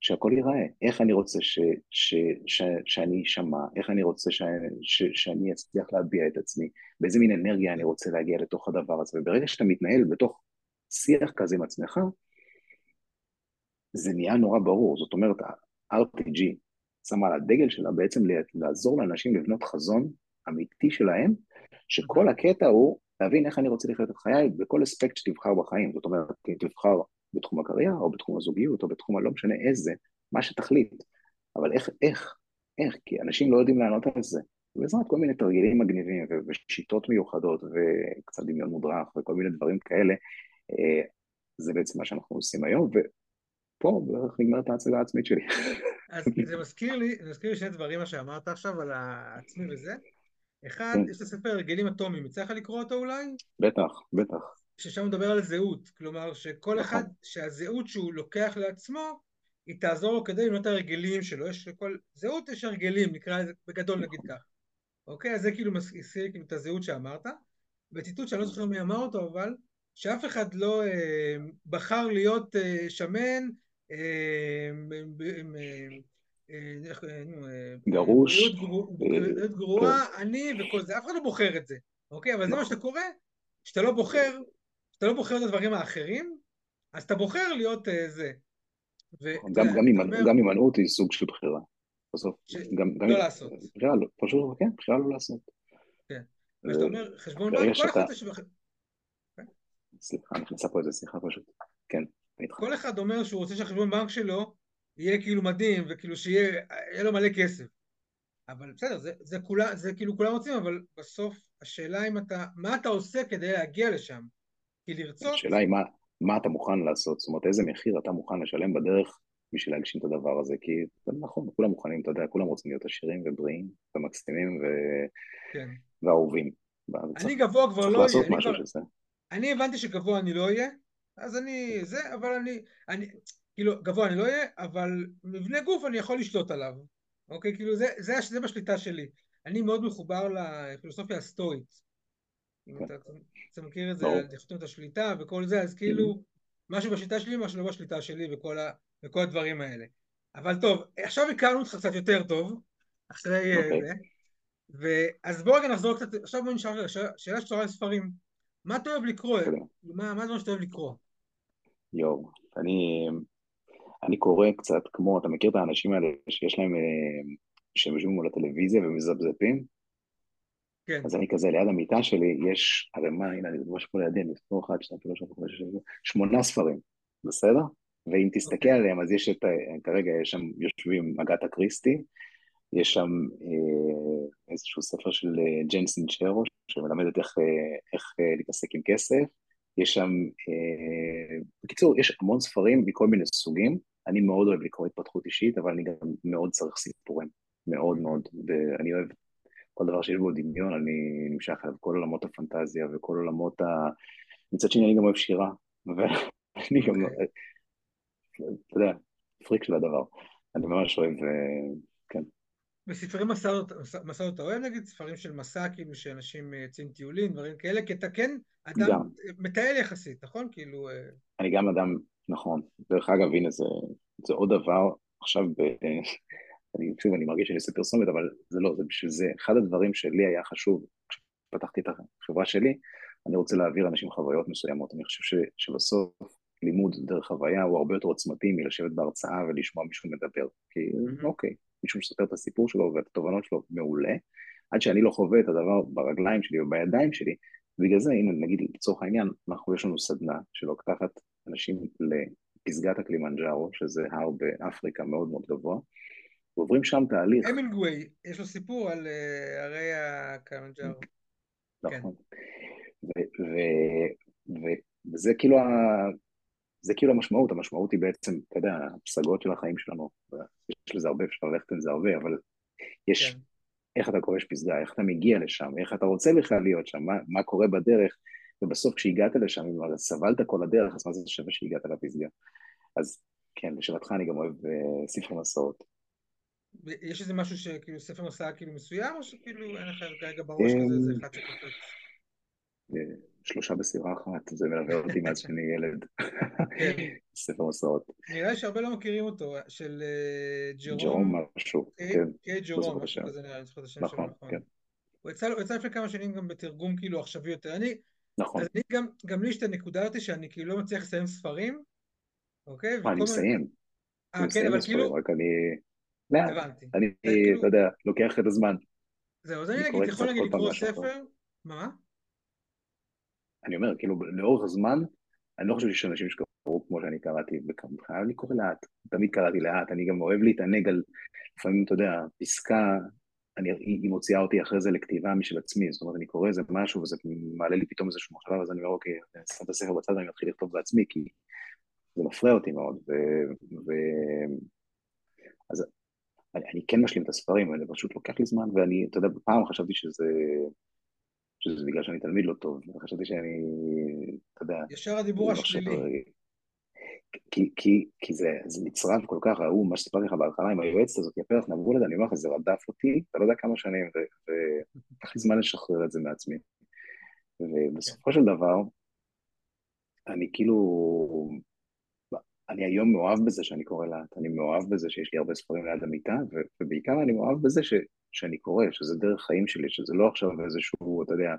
שהכל ייראה, איך אני רוצה ש, ש, ש, שאני אשמע, איך אני רוצה ש, ש, שאני אצליח להביע את עצמי, באיזה מין אנרגיה אני רוצה להגיע לתוך הדבר הזה, וברגע שאתה מתנהל בתוך שיח כזה עם עצמך, זה נהיה נורא ברור, זאת אומרת, ה-RPG שמה על הדגל שלה בעצם לעזור לאנשים לבנות חזון אמיתי שלהם, שכל הקטע הוא להבין איך אני רוצה לחיות את חיי בכל אספקט שתבחר בחיים, זאת אומרת, תבחר בתחום הקריירה, או בתחום הזוגיות, או בתחום הלא משנה איזה, מה שתחליט. אבל איך, איך, איך? כי אנשים לא יודעים לענות על זה. בעזרת כל מיני תרגילים מגניבים ושיטות מיוחדות וקצת דמיון מודרך וכל מיני דברים כאלה, אה, זה בעצם מה שאנחנו עושים היום, ופה בערך נגמרת ההצגה העצמית שלי. אז זה מזכיר לי, זה מזכיר לי שני דברים מה שאמרת עכשיו על העצמי וזה. אחד, כן. יש את הספר הרגלים אטומיים, יצא לך לקרוא אותו אולי? בטח, בטח. ששם הוא מדבר על זהות, כלומר שכל נכון. אחד, שהזהות שהוא לוקח לעצמו, היא תעזור לו כדי לבנות את הרגלים שלו, יש לכל זהות יש הרגלים, נקרא לזה בגדול נגיד כך, אוקיי? אז זה כאילו מזכיר כאילו את הזהות שאמרת, וציטוט שאני לא זוכר מי אמר אותו, אבל שאף אחד לא אה, בחר להיות אה, שמן, אה, אה, אה, גרוש, בריאות גרועה, כן. עני וכל זה, אף אחד לא בוחר את זה, אוקיי? אבל זה מה נכון. שאתה קורא, שאתה לא בוחר אתה לא בוחר את הדברים האחרים, אז אתה בוחר להיות uh, זה. ו- גם, גם, הימנעות היא סוג של בחירה. בסוף, ש... גם, לא גם לעשות. בחירה לא, פשוט, כן, בחירה לא לעשות. כן. ואתה אומר, חשבון בנק, כל אחד יש... כן. סליחה, נכנסה פה איזה שיחה פשוט. כן, כל אחד אומר שהוא רוצה שהחשבון בנק שלו יהיה כאילו מדהים, וכאילו שיהיה לו מלא כסף. אבל בסדר, זה, זה, כולה, זה כאילו כולם רוצים, אבל בסוף השאלה אם אתה, מה אתה עושה כדי להגיע לשם? כי לרצות... השאלה היא מה, מה אתה מוכן לעשות, זאת אומרת איזה מחיר אתה מוכן לשלם בדרך בשביל להגשים את הדבר הזה, כי זה נכון, כולם מוכנים, אתה יודע, כולם רוצים להיות עשירים ובריאים ומקסימים ו... כן. ואהובים. אני גבוה כבר לא אהיה. אני, כבר... אני הבנתי שגבוה אני לא אהיה, אז אני זה, אבל אני, אני, כאילו, גבוה אני לא אהיה, אבל מבנה גוף אני יכול לשלוט עליו, אוקיי? כאילו, זה, זה, זה בשליטה שלי. אני מאוד מחובר לפילוסופיה הסטואית. אם אתה, אתה מכיר את זה, דיכוטומיות השליטה וכל זה, אז כאילו, משהו בשיטה שלי, משהו לא בשליטה שלי וכל, הדברים האלה. אבל טוב, עכשיו הכרנו אותך קצת יותר טוב, אחרי okay. אוקיי. זה, ואז בואו רגע נחזור קצת, עכשיו בואו נשאר שאלה שקשורה לספרים. מה אתה אוהב לקרוא? מה, מה מה שאתה אוהב לקרוא? יואו, אני, אני קורא קצת כמו, אתה מכיר את האנשים האלה שיש להם, אה, שהם יושבים מול הטלוויזיה ומזפזפים? כן. אז אני כזה, ליד המיטה שלי יש הרי מה, הנה, אני ממש פה לידי, אני אספור אחד, שניים, שלוש, ארבע, חמש, שש, שמונה ספרים, בסדר? ואם תסתכל okay. אוקיי. עליהם, אז יש את, כרגע יש שם, יושבים אגתה קריסטי, יש שם אה, איזשהו ספר של אה, ג'נסין צ'רו, שמלמדת איך, אה, איך אה, להתעסק עם כסף, יש שם, אה, בקיצור, יש המון ספרים מכל מיני סוגים, אני מאוד אוהב לקרוא התפתחות אישית, אבל אני גם מאוד צריך סיפורים, מאוד מאוד, ואני אוהב כל דבר שיש בו דמיון, אני נמשך אליו, כל עולמות הפנטזיה וכל עולמות ה... מצד שני אני גם אוהב שירה, ואני (laughs) גם, אוקיי. אתה יודע, פריק של הדבר. אני ממש אוהב, אה, כן. בספרי מסעות אתה אוהב נגיד ספרים של מסע, כאילו שאנשים יוצאים טיולים, דברים כאלה, כי אתה כן אדם גם. מטייל יחסית, נכון? כאילו... אה, אני גם אדם, נכון. דרך אגב, הנה, זה, זה עוד דבר, עכשיו אני, שוב, אני מרגיש שאני עושה פרסומת, אבל זה לא, זה בשביל זה. אחד הדברים שלי היה חשוב, כשפתחתי את החברה שלי, אני רוצה להעביר אנשים חוויות מסוימות. אני חושב ש, שבסוף לימוד דרך חוויה הוא הרבה יותר עוצמתי מלשבת בהרצאה ולשמוע מישהו מדבר. כי mm-hmm. אוקיי, מישהו מספר את הסיפור שלו ואת התובנות שלו, מעולה. עד שאני לא חווה את הדבר ברגליים שלי ובידיים שלי, בגלל זה, הנה, נגיד לצורך העניין, אנחנו, יש לנו סדנה שלוקחת אנשים לפסגת הקלימנג'ארו, שזה הר באפריקה מאוד מאוד גבוה, ועוברים שם תהליך. המינגווי, יש לו סיפור על uh, הרי הקלימנג'ארו. נכון. וזה כאילו ה... זה כאילו המשמעות, המשמעות היא בעצם, אתה יודע, הפסגות של החיים שלנו, יש לזה הרבה, אפשר ללכת עם זה הרבה, אבל יש, כן. איך אתה כובש פסגה, איך אתה מגיע לשם, איך אתה רוצה בכלל להיות שם, מה, מה קורה בדרך, ובסוף כשהגעת לשם, אם סבלת כל הדרך, אז מה זה שווה שהגעת לפסגה? אז כן, לשאלתך אני גם אוהב uh, ספר מסעות. יש איזה משהו שכאילו ספר מסע כאילו מסוים, או שכאילו אין לך כרגע בראש כזה, איזה אחד שקופץ? אה, שלושה בסירה אחת, זה מלווה אותי מאז שאני ילד. כן. ספר מסעות. נראה שהרבה לא מכירים אותו, של אה, ג'רום. ג'רום משהו, כן. קיי ג'רום, משהו כזה נראה לי, זוכר את השם שלו, נכון. נכון. כן. הוא יצא לפני כמה שנים גם בתרגום כאילו עכשווי יותר. אני, נכון. אז אני גם, גם לי יש את הנקודה הזאת שאני כאילו לא מצליח לסיים ספרים, אוקיי? מה, אני מסיים. אה, כן, אבל כאילו... רק אני... הבנתי. אני, כאילו- אתה יודע, לוקח את הזמן. זהו, אז אני נגיד, יכול נגיד לקרוא ספר, מה? אני אומר, כאילו, לאורך הזמן, אני לא חושב שיש אנשים שקראו כמו שאני קראתי, בכלל אני קורא לאט, תמיד קראתי לאט, אני גם אוהב להתענג על, לפעמים, אתה יודע, פסקה, אני, היא מוציאה אותי אחרי זה לכתיבה משל עצמי, זאת אומרת, אני קורא איזה משהו וזה מעלה לי פתאום איזשהו מחשבה, ואז אני אומר, אוקיי, אני שם את הספר בצד ואני מתחיל לכתוב בעצמי, כי זה מפריע אותי מאוד, ו... ו... אז אני, אני כן משלים את הספרים, אבל זה פשוט לוקח לי זמן, ואני, אתה יודע, פעם חשבתי שזה, שזה בגלל שאני תלמיד לא טוב, וחשבתי שאני, אתה יודע... ישר הדיבור השלילי. כי, כי, כי זה, זה נצרב כל כך, ההוא, מה שסיפרתי לך בהתחלה עם היועצת הזאת, יפרח נבול את זה, אני אומר לך, זה רדף אותי, אתה לא יודע כמה שנים, ולקח לי זמן לשחרר את זה מעצמי. ובסופו של דבר, אני כאילו, אני היום מאוהב בזה שאני קורא לאט, אני מאוהב בזה שיש לי הרבה ספרים ליד המיטה, ובעיקר אני מאוהב בזה ש, שאני קורא, שזה דרך חיים שלי, שזה לא עכשיו איזשהו, אתה יודע,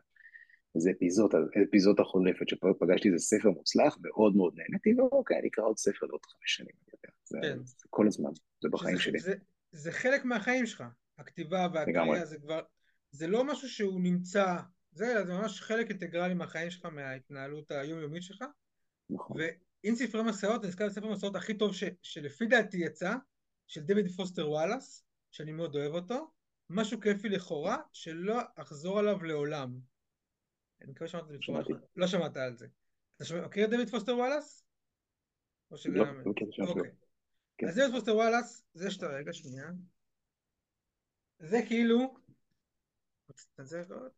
איזה אפיזודה, אפיזודה חולפת, שפגשתי איזה ספר מוצלח, מאוד מאוד נהניתי, ואוקיי, אני אקרא עוד ספר לעוד חמש שנים, אני יודע, זה, כן. זה כל הזמן, זה בחיים שזה, שלי. זה, זה חלק מהחיים שלך, הכתיבה והקריאה, זה כבר, זה לא משהו שהוא נמצא, זה, זה ממש חלק אינטגרלי מהחיים שלך, מההתנהלות היומיומית שלך, נכון. ואם ספרי מסעות, אני נזכר בספר המסעות הכי טוב ש, שלפי דעתי יצא, של דויד פוסטר וואלאס, שאני מאוד אוהב אותו, משהו כיפי לכאורה, שלא אחזור עליו לעולם. אני מקווה שמעת את זה בצורה אחת. לא שמעת על זה. אתה מכיר את דויד פוסטר וואלאס? או שגם... לא, שלו. כן. אז דויד פוסטר וואלאס, זה שאתה רגע שנייה. זה כאילו...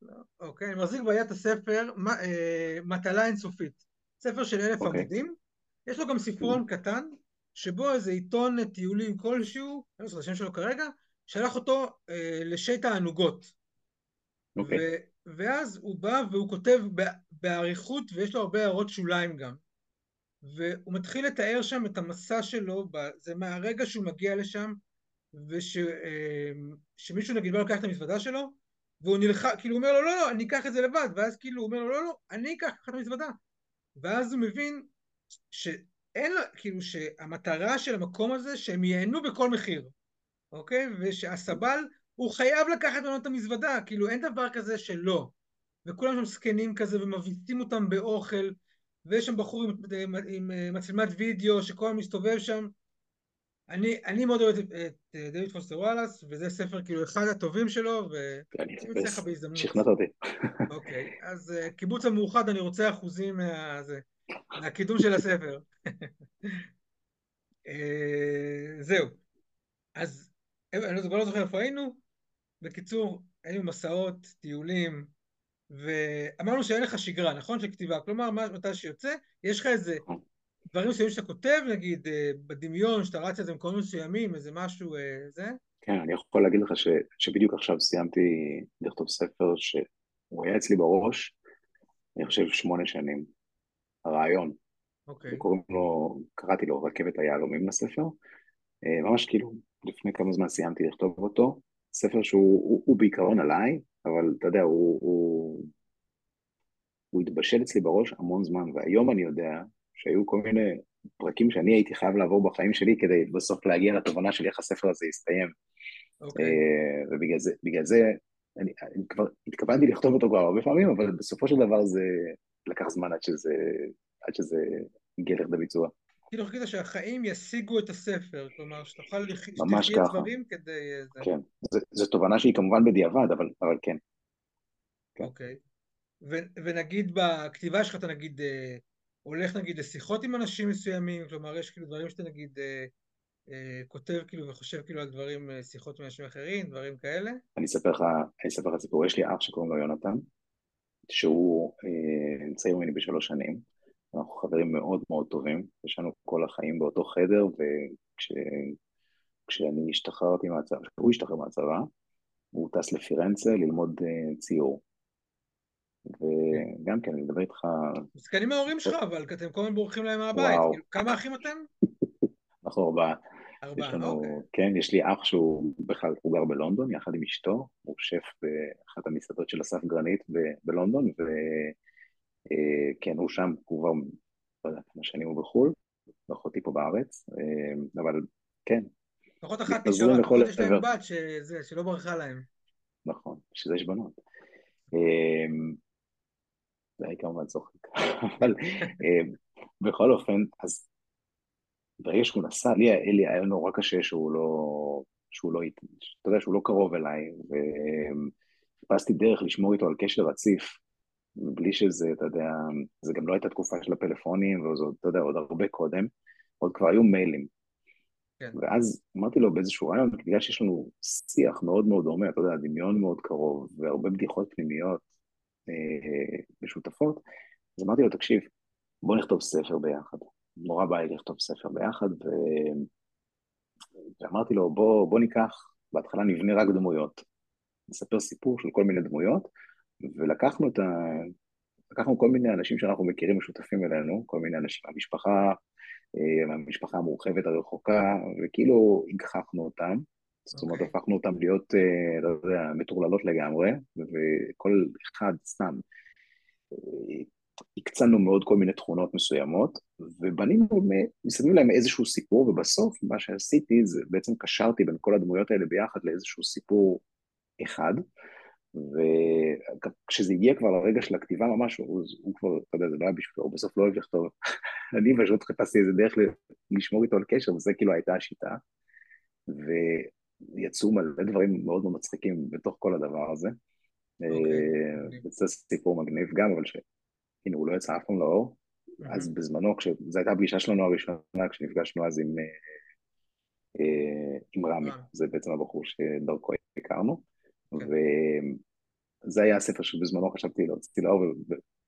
לא. אוקיי, אני מחזיק ביד הספר אה, מטלה אינסופית. ספר של אלף אוקיי. עמודים. יש לו גם ספרון קטן, שבו איזה עיתון טיולים כלשהו, אני לא זוכר את השם שלו כרגע, שלח אותו אה, לשי תענוגות. אוקיי. ואז הוא בא והוא כותב באריכות, ויש לו הרבה הערות שוליים גם. והוא מתחיל לתאר שם את המסע שלו, זה מהרגע שהוא מגיע לשם, ושמישהו אה, נגיד בא לקח את המזוודה שלו, והוא נלחם, כאילו הוא אומר לו לא לא אני אקח את זה לבד, ואז כאילו הוא אומר לו לא לא אני אקח את המזוודה, ואז הוא מבין שאין לו, כאילו שהמטרה של המקום הזה שהם ייהנו בכל מחיר, אוקיי? ושהסבל הוא חייב לקחת ממנו את המזוודה, כאילו אין דבר כזה שלא. וכולם שם זקנים כזה ומביסים אותם באוכל, ויש שם בחור עם, עם, עם אה, מצלמת וידאו שכל הזמן מסתובב שם. אני, אני מאוד אוהב את, את אה, דויד פוסטר וואלאס, וזה ספר כאילו אחד הטובים שלו, ואני אצא לך בהזדמנות. שכנעת אותי. אוקיי, אז uh, קיבוץ המאוחד, אני רוצה אחוזים מה, זה, מהקידום של הספר. uh, זהו. אז אני לא זוכר איפה היינו, בקיצור, היינו מסעות, טיולים, ואמרנו שאין לך שגרה, נכון? של כתיבה. כלומר, מתי שיוצא, יש לך איזה דברים מסוימים שאתה כותב, נגיד, אה, בדמיון, שאתה רץ על זה במקומות מסוימים, איזה משהו, אה, זה? כן, אני יכול להגיד לך ש, שבדיוק עכשיו סיימתי לכתוב ספר שהוא היה אצלי בראש, אני חושב שמונה שנים, הרעיון. אוקיי. קוראים לו, קראתי לו רכבת היהלומים לספר, אה, ממש כאילו לפני כמה זמן סיימתי לכתוב אותו, ספר שהוא הוא, הוא בעיקרון עליי, אבל אתה יודע, הוא, הוא, הוא התבשל אצלי בראש המון זמן, והיום אני יודע שהיו כל מיני פרקים שאני הייתי חייב לעבור בחיים שלי כדי בסוף להגיע לתובנה של איך הספר הזה יסתיים. Okay. אוקיי. Uh, ובגלל זה, זה אני, אני כבר התכוונתי לכתוב אותו כבר הרבה פעמים, אבל בסופו של דבר זה לקח זמן עד שזה, עד שזה הגיע לכדי ביצוע. כאילו חיכית שהחיים ישיגו את הספר, כלומר שתוכל שתחיה דברים כדי... כן, זו תובנה שהיא כמובן בדיעבד, אבל, אבל כן. כן. אוקיי. ונגיד בכתיבה שלך אתה נגיד הולך נגיד לשיחות עם אנשים מסוימים, כלומר יש כאילו דברים שאתה נגיד אה, כותב כאילו וחושב כאילו על דברים, אה, שיחות עם אנשים אחרים, דברים כאלה? אני אספר לך, אני אספר לך סיפור, יש לי אח שקוראים לו יונתן, שהוא אה, צעיר ממני בשלוש שנים, אנחנו חברים מאוד מאוד טובים, יש לנו כל החיים באותו חדר, וכשאני השתחררתי מהצבא, כשהוא השתחרר מהצבא, הוא טס לפירנצה ללמוד ציור. וגם כן, אני מדבר איתך... מסכנים ההורים שלך, אבל אתם כל הזמן בורחים להם מהבית. כאילו, כמה אחים אתם? (laughs) אנחנו ארבעה. ארבעה, יש לנו, אוקיי. כן, יש לי אח שהוא בכלל, הוא גר בלונדון יחד עם אשתו, הוא שף באחת המסעדות של אסף גרנית ב- בלונדון, וכן, אה, הוא שם, הוא כבר, לא יודע כמה שנים הוא בחו"ל, ואחותי פה בארץ, אה, אבל כן. לפחות אחת נשארה, לפחות יש להם בת שזה, שלא ברחה להם. נכון, שזה יש בנות. אה, זה היה כמובן צוחק, (laughs) אבל בכל אופן, אז ברגע שהוא נסע, לי, לי היה נורא קשה שהוא לא, שהוא לא, אתה יודע, שהוא לא קרוב אליי, וחיפשתי דרך לשמור איתו על קשר רציף, בלי שזה, אתה יודע, זה גם לא הייתה תקופה של הפלאפונים, וזה, אתה יודע, עוד הרבה קודם, עוד כבר היו מיילים. כן. ואז אמרתי לו באיזשהו רעיון, בגלל שיש לנו שיח מאוד מאוד דומה, אתה יודע, דמיון מאוד קרוב, והרבה בדיחות פנימיות אה, משותפות, אז אמרתי לו, תקשיב, בוא נכתוב ספר ביחד. נורא בא לי לכתוב ספר ביחד, ו... ואמרתי לו, בוא, בוא ניקח, בהתחלה נבנה רק דמויות, נספר סיפור של כל מיני דמויות, ולקחנו את ה... לקחנו כל מיני אנשים שאנחנו מכירים משותפים אלינו, כל מיני אנשים מהמשפחה, אה, מהמשפחה המורחבת הרחוקה, וכאילו הגחכנו אותם, זאת אומרת, okay. אוקיי. הפכנו אותם להיות, אה, לא יודע, מטורללות לגמרי, וכל אחד סתם אה, הקצנו מאוד כל מיני תכונות מסוימות, ובנינו מסביב להם איזשהו סיפור, ובסוף מה שעשיתי זה בעצם קשרתי בין כל הדמויות האלה ביחד לאיזשהו סיפור אחד, וכשזה הגיע כבר לרגע של הכתיבה ממש, הוא, הוא כבר, אתה יודע, זה לא היה בשבילו, הוא בסוף לא אוהב לכתוב. (laughs) אני פשוט חיפשתי איזה דרך לשמור איתו על קשר, וזה כאילו הייתה השיטה. ויצאו מלא דברים מאוד מאוד מצחיקים בתוך כל הדבר הזה. Okay. אוקיי, אה, זה סיפור מגניב גם, אבל ש... הנה, הוא לא יצא אף פעם לאור, אז בזמנו, זו הייתה הפגישה שלנו הראשונה, כשנפגשנו אז עם, אה, אה, עם רמי, אה. זה בעצם הבחור שדרכו הכרנו, כן. וזה היה הספר שבזמנו חשבתי להוציא לאור,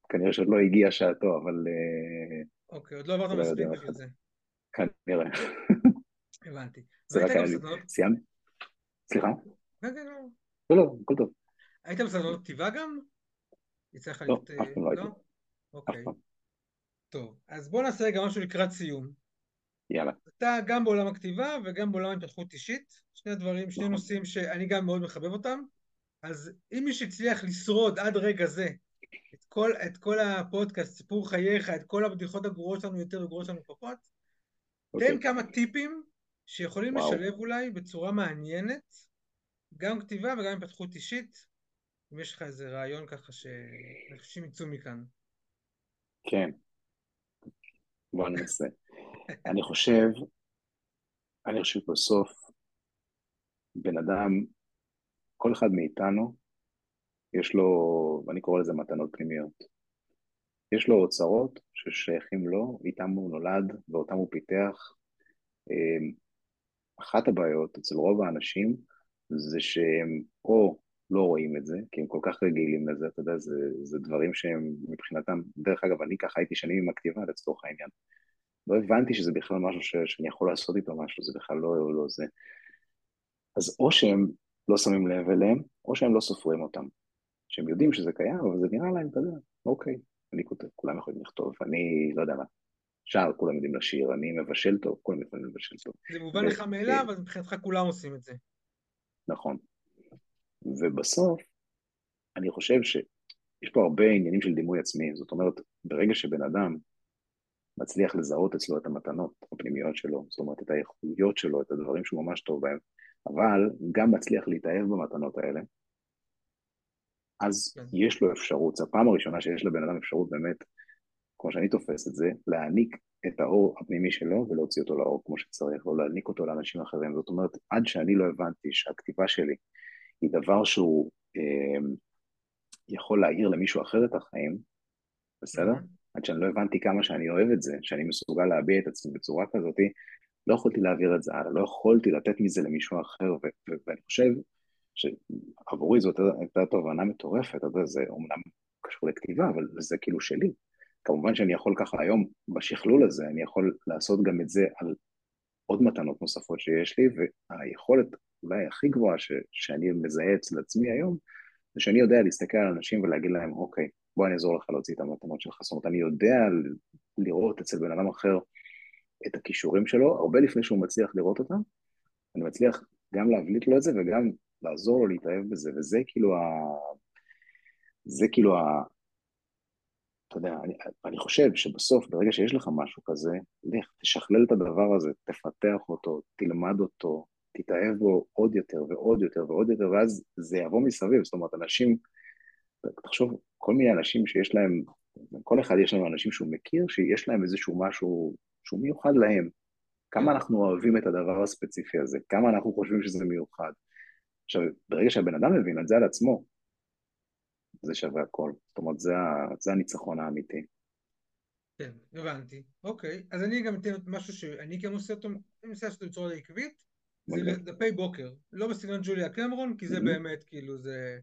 וכנראה שעוד לא הגיע שעתו, אבל... אוקיי, עוד לא עברת לא מספיק בשביל זה. כנראה. הבנתי. (laughs) זה רק היה לי. סיימת? סליחה? כן, כן, לא. לא, לא, הכל טוב. היית בסדנות כתיבה גם? יצא לך לא, אף פעם לא הייתי. אוקיי. טוב, אז בוא נעשה רגע משהו לקראת סיום. יאללה. אתה גם בעולם הכתיבה וגם בעולם התפתחות אישית, שני דברים, שני נכון. נושאים שאני גם מאוד מחבב אותם. אז אם מישהו הצליח לשרוד עד רגע זה את כל, את כל הפודקאסט, סיפור חייך, את כל הבדיחות הגרועות שלנו יותר וגרועות שלנו פחות, okay. תן אוקיי. כמה טיפים שיכולים וואו. לשלב אולי בצורה מעניינת גם כתיבה וגם התפתחות אישית, אם יש לך איזה רעיון ככה שאנשים יצאו מכאן. כן. בוא ננסה. אני חושב, אני חושב בסוף, בן אדם, כל אחד מאיתנו, יש לו, ואני קורא לזה מתנות פנימיות. יש לו אוצרות ששייכים לו, איתם הוא נולד ואותם הוא פיתח. אמ, אחת הבעיות אצל רוב האנשים זה שהם או לא רואים את זה, כי הם כל כך רגילים לזה, אתה יודע, זה, זה דברים שהם מבחינתם, דרך אגב, אני ככה הייתי שנים עם הכתיבה לצורך העניין. לא הבנתי שזה בכלל משהו ש, שאני יכול לעשות איתו משהו, זה בכלל לא, לא זה. אז או שהם לא שמים לב אליהם, או שהם לא סופרים אותם. שהם יודעים שזה קיים, אבל זה נראה להם, אתה יודע, אוקיי, אני כותב, כולם יכולים לכתוב, אני לא יודע מה, שר, כולם יודעים לשיר, אני מבשל טוב, כולם יכולים לבשל טוב. זה מובן לך מאליו, אז מבחינתך כולם עושים את זה. נכון. ובסוף, אני חושב שיש פה הרבה עניינים של דימוי עצמי, זאת אומרת, ברגע שבן אדם מצליח לזהות אצלו את המתנות הפנימיות שלו, זאת אומרת, את האיכויות שלו, את הדברים שהוא ממש טוב בהם, אבל גם מצליח להתאהב במתנות האלה, אז כן. יש לו אפשרות, זו הפעם הראשונה שיש לבן אדם אפשרות באמת כמו שאני תופס את זה, להעניק את האור הפנימי שלו ולהוציא אותו לאור כמו שצריך, או להעניק אותו לאנשים אחרים. זאת אומרת, עד שאני לא הבנתי שהכתיבה שלי היא דבר שהוא אה, יכול להאיר למישהו אחר את החיים, בסדר? Mm-hmm. עד שאני לא הבנתי כמה שאני אוהב את זה, שאני מסוגל להביע את עצמי בצורה כזאת, לא יכולתי להעביר את זה הלאה, לא יכולתי לתת מזה למישהו אחר, ואני חושב שעבורי זאת הייתה תובנה מטורפת, אתה יודע, זה אומנם קשור לכתיבה, אבל זה כאילו שלי. כמובן שאני יכול ככה היום, בשכלול הזה, אני יכול לעשות גם את זה על עוד מתנות נוספות שיש לי, והיכולת אולי הכי גבוהה ש, שאני מזהה אצל עצמי היום, זה שאני יודע להסתכל על אנשים ולהגיד להם, אוקיי, בוא אני אעזור לך להוציא את המתנות שלך. זאת אומרת, אני יודע לראות אצל בן אדם אחר את הכישורים שלו, הרבה לפני שהוא מצליח לראות אותם, אני מצליח גם להבליט לו את זה וגם לעזור לו להתאהב בזה, וזה כאילו ה... זה כאילו. אתה יודע, אני, אני חושב שבסוף, ברגע שיש לך משהו כזה, לך, תשכלל את הדבר הזה, תפתח אותו, תלמד אותו, תתאהב בו עוד יותר ועוד יותר ועוד יותר, ואז זה יבוא מסביב. זאת אומרת, אנשים, תחשוב, כל מיני אנשים שיש להם, כל אחד יש לנו אנשים שהוא מכיר, שיש להם איזשהו משהו שהוא מיוחד להם. כמה אנחנו אוהבים את הדבר הספציפי הזה, כמה אנחנו חושבים שזה מיוחד. עכשיו, ברגע שהבן אדם מבין את זה על עצמו, זה שווה הכל. זאת אומרת, זה, זה הניצחון האמיתי. כן, הבנתי. אוקיי, אז אני גם אתן משהו שאני גם עושה אותו, אני עושה אותו בצורה עקבית, זה דפי בוקר. לא בסגנון ג'וליה קמרון, כי זה באמת, כאילו, זה...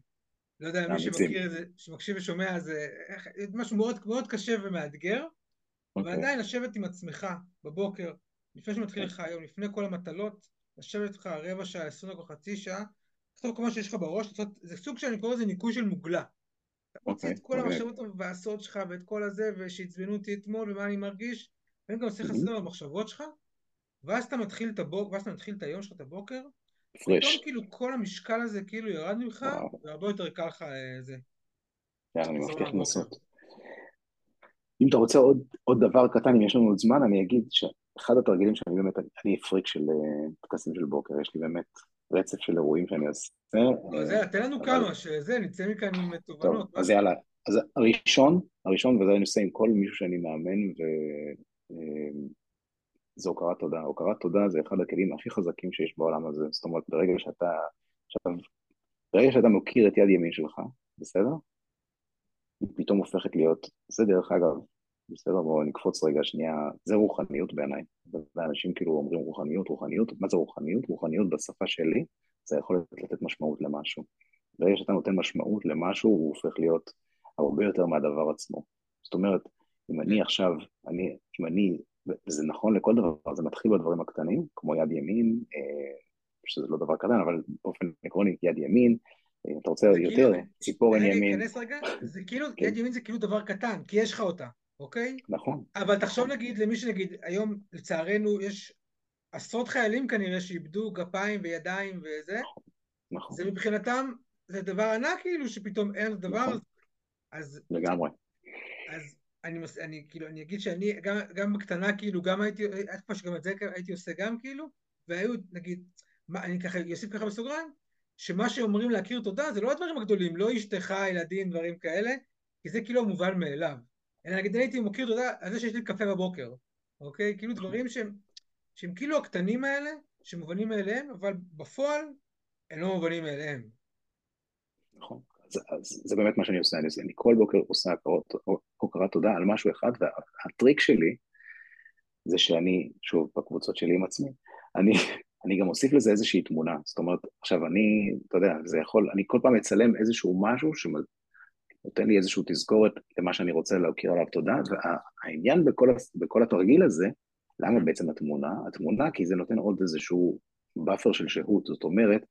לא יודע, מי שמכיר את זה, שמקשיב ושומע, זה משהו מאוד, מאוד קשה ומאתגר, אבל אוקיי. עדיין לשבת עם עצמך בבוקר, לפני שמתחיל לך היום, לפני כל המטלות, לשבת איתך רבע שעה, עשרים דקות, חצי שעה, לכתוב כל מה שיש לך בראש, זה סוג שאני קורא לזה ניקוי של מוגלה. מוציא את כל אוקיי. המחשבות המבאסות שלך ואת כל הזה, ושעצבנו אותי אתמול ומה אני מרגיש, ואני גם עושה לך סדר במחשבות שלך, ואז אתה מתחיל את הבוקר, ואז אתה מתחיל את היום שלך, את הבוקר, פתאום כאילו כל המשקל הזה כאילו ירד ממך, והרבה יותר קל לך אה, זה. יאללה, אני מבטיח לנסות. אם אתה רוצה עוד, עוד דבר קטן, אם יש לנו עוד זמן, אני אגיד שאחד התרגילים שאני באמת, אני פריק של פודקאסטים אה, של בוקר, יש לי באמת רצף של אירועים שאני עושה. אז יאללה, תן לנו כמה, שזה, נצא מכאן עם תובנות. אז יאללה, אז הראשון, הראשון, וזה אני עושה עם כל מישהו שאני מאמן, ו... אה, זה הוקרת תודה. הוקרת תודה זה אחד הכלים הכי חזקים שיש בעולם הזה. זאת אומרת, ברגע שאתה... עכשיו, ברגע שאתה מוקיר את יד ימין שלך, בסדר? היא פתאום הופכת להיות, זה דרך אגב, בסדר, בואו נקפוץ רגע שנייה, זה רוחניות בעיניי. ואנשים כאילו אומרים רוחניות, רוחניות, מה זה רוחניות? רוחניות בשפה שלי זה יכול לתת משמעות למשהו. ברגע שאתה נותן משמעות למשהו, הוא הופך להיות הרבה יותר מהדבר עצמו. זאת אומרת, אם אני עכשיו, אני, אם אני וזה נכון לכל דבר, זה מתחיל בדברים הקטנים, כמו יד ימין, אה, שזה לא דבר קטן, אבל באופן עקרוני, יד ימין, אם אתה רוצה יותר, כאילו, ציפורן ימין. זה כאילו, כן. יד ימין זה כאילו דבר קטן, כי יש לך אותה, אוקיי? נכון. אבל תחשוב נגיד למי שנגיד, היום לצערנו יש עשרות חיילים כנראה שאיבדו גפיים וידיים וזה, נכון. נכון. זה מבחינתם, זה דבר ענק כאילו שפתאום אין דבר נכון. אז... לגמרי. אז אני, מס, אני כאילו, אני אגיד שאני, גם, גם בקטנה, כאילו, גם הייתי, איפה אה, שגם את זה הייתי עושה גם, כאילו, והיו, נגיד, מה, אני ככה, אוסיף ככה בסוגריים, שמה שאומרים להכיר תודה זה לא הדברים הגדולים, לא אשתך, ילדים, דברים כאלה, כי זה כאילו המובן מאליו. אלא נגיד הייתי מכיר תודה על זה שיש לי קפה בבוקר, אוקיי? כאילו דברים שהם, שהם כאילו הקטנים האלה, שמובנים מאליהם, אבל בפועל הם לא מובנים מאליהם. נכון. אז, אז זה באמת מה שאני עושה, אני, אני כל בוקר עושה הוקרת תודה על משהו אחד, והטריק שלי זה שאני, שוב, בקבוצות שלי עם עצמי, אני, (laughs) אני גם אוסיף לזה איזושהי תמונה, זאת אומרת, עכשיו אני, אתה יודע, זה יכול, אני כל פעם אצלם איזשהו משהו שנותן לי איזושהי תזכורת למה שאני רוצה להכיר עליו תודה, והעניין בכל, בכל התרגיל הזה, למה בעצם התמונה? התמונה כי זה נותן עוד איזשהו buffer של שהות, זאת אומרת,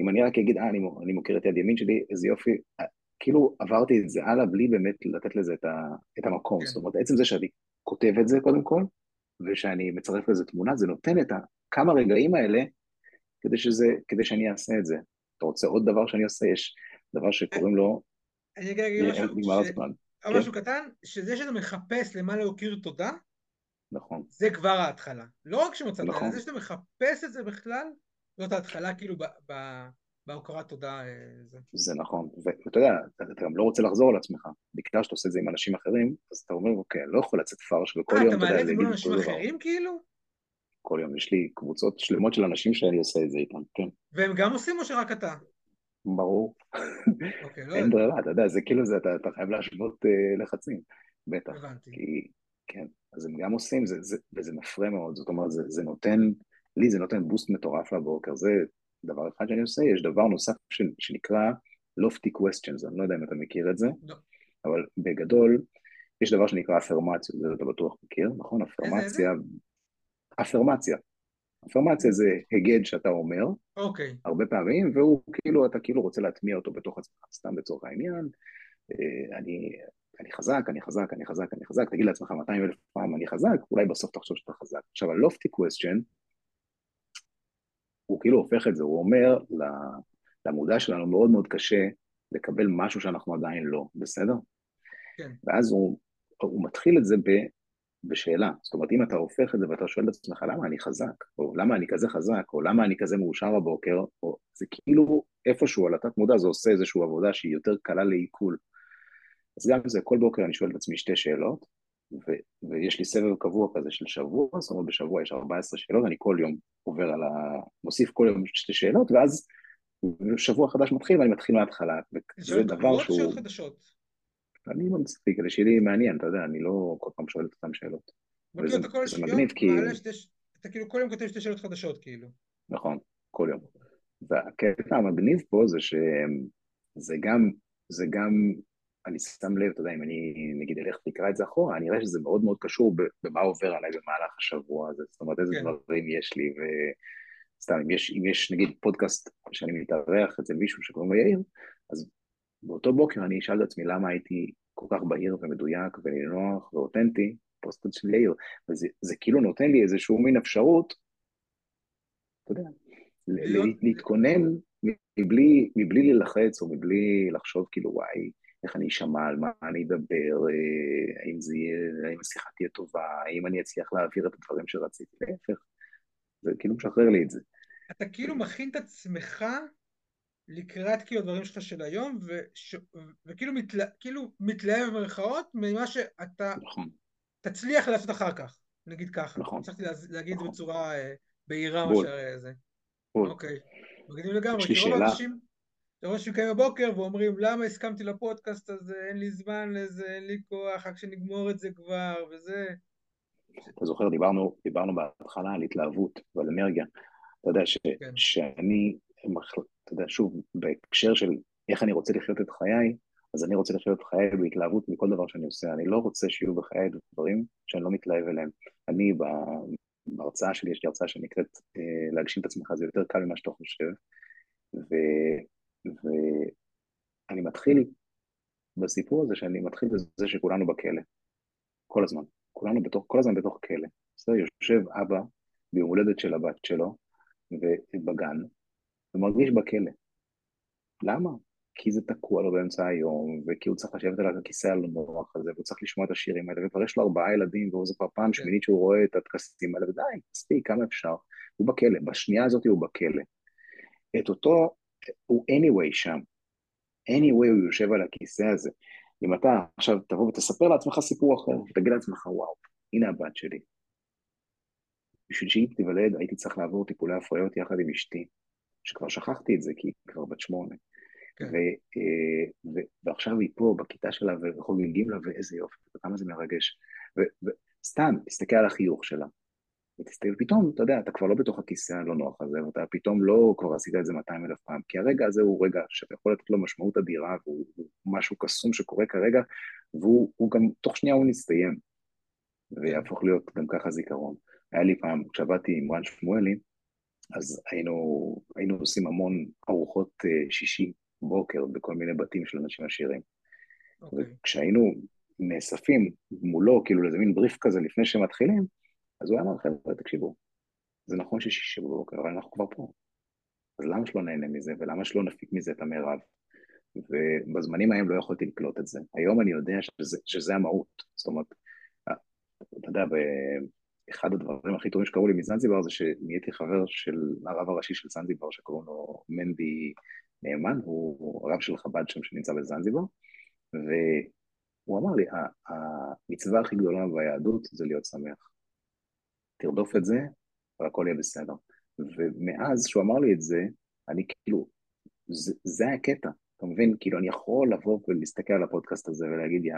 אם אני רק אגיד, אה, אני, אני מוקיר את יד ימין שלי, איזה יופי, אה, כאילו עברתי את זה הלאה בלי באמת לתת לזה את, ה, את המקום. כן. זאת אומרת, עצם זה שאני כותב את זה קודם כל, ושאני מצרף לזה תמונה, זה נותן את הכמה רגעים האלה כדי, שזה, כדי שאני אעשה את זה. אתה רוצה עוד דבר שאני עושה? יש דבר שקוראים לו... אני אגיד משהו, נגמר הזמן. כן? משהו קטן, שזה שאתה מחפש למה להכיר תודה, נכון. זה כבר ההתחלה. לא רק שמצאת, נכון. זה שאתה מחפש את זה בכלל, זאת ההתחלה כאילו ב, ב, בהוקרת תודה. זה. זה נכון, ואתה יודע, אתה גם לא רוצה לחזור על עצמך, בעיקר שאתה עושה את זה עם אנשים אחרים, אז אתה אומר, אוקיי, אני לא יכול לצאת פרש וכל יום, אתה מעלה את זה מול אנשים אחרים כאילו? כל יום, יש לי קבוצות שלמות של אנשים שאני עושה את זה איתם, כן. והם גם עושים או שרק אתה? ברור. אוקיי, לא אין ברירה, אתה יודע, זה כאילו זה, אתה, אתה חייב להשוות uh, לחצים, בטח. הבנתי. כי, כן, אז הם גם עושים, זה, זה, וזה מפרה מאוד, זאת אומרת, זה, זה נותן, לי זה נותן בוסט מטורף לבוקר, זה דבר אחד שאני עושה, יש דבר נוסף ש, שנקרא lofty questions, אני לא יודע אם אתה מכיר את זה, לא. אבל בגדול, יש דבר שנקרא אפרמציות, זה אתה בטוח מכיר, נכון? אפרמציה, אפרמציה. אפרמציה זה הגד שאתה אומר, אוקיי. Okay. הרבה פעמים, והוא כאילו, אתה כאילו רוצה להטמיע אותו בתוך עצמך, סתם לצורך העניין, אה, אני, אני חזק, אני חזק, אני חזק, אני חזק, תגיד לעצמך 200 אלף פעם אני חזק, אולי בסוף תחשוב שאתה חזק. עכשיו, ה-lofty question, הוא כאילו הופך את זה, הוא אומר למודע שלנו מאוד מאוד קשה לקבל משהו שאנחנו עדיין לא, בסדר? כן. ואז הוא, הוא מתחיל את זה ב... בשאלה. זאת אומרת, אם אתה הופך את זה ואתה שואל את עצמך למה אני חזק, או למה אני כזה חזק, או למה אני כזה מאושר בבוקר, או זה כאילו איפשהו על התת מודע זה עושה איזושהי עבודה שהיא יותר קלה לעיכול. אז גם זה, כל בוקר אני שואל את עצמי שתי שאלות, ו- ויש לי סבב קבוע כזה של שבוע, זאת אומרת בשבוע יש 14 שאלות, אני כל יום עובר על ה... מוסיף כל יום שתי שאלות, ואז שבוע חדש מתחיל ואני מתחיל מההתחלה, וזה דבר שהוא... שאלות חדשות. אני לא מספיק, כדי שיהיה לי מעניין, אתה יודע, אני לא כל פעם שואל את אותן שאלות. וזה מגניב כי... אתה כאילו כל יום כותב שתי שאלות חדשות, כאילו. נכון, כל יום. והקטע המגניב פה זה שזה גם, זה גם, אני שם לב, אתה יודע, אם אני נגיד אלך לקרוא את זה אחורה, אני אראה שזה מאוד מאוד קשור במה עובר עליי במהלך השבוע הזה, זאת אומרת איזה כן. דברים יש לי, וסתם, אם יש, אם יש נגיד פודקאסט שאני מתארח אצל מישהו שקוראים לו יאיר, אז באותו בוקר אני אשאל את עצמי למה הייתי כל כך בהיר ומדויק ונינוח ואותנטי, פוסט של יאיר, וזה כאילו נותן לי איזשהו מין אפשרות, אתה יודע, להתכונן מבלי, מבלי ללחץ או מבלי לחשוב כאילו וואי, איך אני אשמע, על מה אני אדבר, אה, האם זה יהיה, האם השיחה תהיה טובה, האם אני אצליח להעביר את הדברים שרציתי, להפך, זה כאילו משחרר לי את זה. אתה כאילו מכין את עצמך לקראת כאילו הדברים שלך של היום, וש... וכאילו מתלה... כאילו מתלהב במרכאות ממה שאתה נכון. תצליח לעשות אחר כך, נגיד ככה. נכון. הצלחתי להגיד נכון. בצורה אה, בהירה מאשר זה. בול. אוקיי. מגניב לגמרי, כי רוב האנשים, רוב האנשים קמים בבוקר ואומרים למה הסכמתי לפודקאסט הזה, אין לי זמן לזה, אין לי כוח, רק שנגמור את זה כבר, וזה. אתה זוכר, דיברנו, דיברנו בהתחלה על התלהבות ועל אנרגיה. אתה יודע ש, כן. שאני יודע, שוב, בהקשר של איך אני רוצה לחיות את חיי, אז אני רוצה לחיות את חיי בהתלהבות מכל דבר שאני עושה. אני לא רוצה שיהיו בחיי דברים שאני לא מתלהב אליהם. אני, בהרצאה שלי, יש לי הרצאה שנקראת אה, להגשים את עצמך, זה יותר קל ממה שאתה חושב. ו, מתחיל בסיפור הזה, שאני מתחיל בזה שכולנו בכלא. כל הזמן. כולנו בתוך, כל הזמן בתוך כלא. בסדר, יושב אבא ביום הולדת של הבת שלו, ובגן, ומרגיש בכלא. למה? כי זה תקוע לו באמצע היום, וכי הוא צריך לשבת על הכיסא הלא נוח הזה, והוא צריך לשמוע את השירים האלה, וכבר יש לו ארבעה ילדים, וזה כבר פעם כן. שמינית שהוא רואה את הטקסים האלה, ודי, מספיק, כמה אפשר. הוא בכלא, בשנייה הזאת הוא בכלא. את אותו, הוא anyway שם. anyway הוא יושב על הכיסא הזה. אם אתה עכשיו תבוא ותספר לעצמך סיפור אחר, ותגיד לעצמך, וואו, הנה הבת שלי. בשביל שהיא תיוולד הייתי צריך לעבור טיפולי הפריות יחד עם אשתי. שכבר שכחתי את זה, כי היא כבר בת שמונה. כן. ו, אה, ו, ועכשיו היא פה בכיתה שלה וחוגגים לה, ואיזה יופי, וכמה זה מרגש. וסתם, תסתכל על החיוך שלה. ותסתכל, פתאום, אתה יודע, אתה כבר לא בתוך הכיסא הלא נוח הזה, ואתה פתאום לא כבר עשית את זה 200 אלף פעם, כי הרגע הזה הוא רגע שאתה יכול לתת לו משמעות אדירה, והוא משהו קסום שקורה כרגע, והוא גם, תוך שנייה הוא נסתיים, ויהפוך להיות גם ככה זיכרון. היה לי פעם, כשעבדתי עם רן שמואלי, אז היינו, היינו עושים המון ארוחות אה, שישי בוקר בכל מיני בתים של אנשים עשירים. Okay. אוקיי. וכשהיינו נאספים מולו, כאילו לאיזה מין בריף כזה לפני שהם מתחילים, אז הוא אמר, חבר'ה, תקשיבו, זה נכון ששישי בבוקר, אבל אנחנו כבר פה. אז למה שלא נהנה מזה, ולמה שלא נפיק מזה את המרב? ובזמנים ההם לא יכולתי לקלוט את זה. היום אני יודע שזה, שזה המהות. זאת אומרת, אתה יודע, אחד הדברים הכי טובים שקרו לי מזנזיבר זה שנהייתי חבר של הרב הראשי של זנזיבר שקוראים לו מנדי נאמן, הוא רב של חב"ד שם שנמצא בזנזיבר, והוא אמר לי, המצווה הכי גדולה ביהדות זה להיות שמח. תרדוף את זה והכל יהיה בסדר. ומאז שהוא אמר לי את זה, אני כאילו, זה, זה הקטע, אתה מבין? כאילו אני יכול לבוא ולהסתכל על הפודקאסט הזה ולהגיד, יא...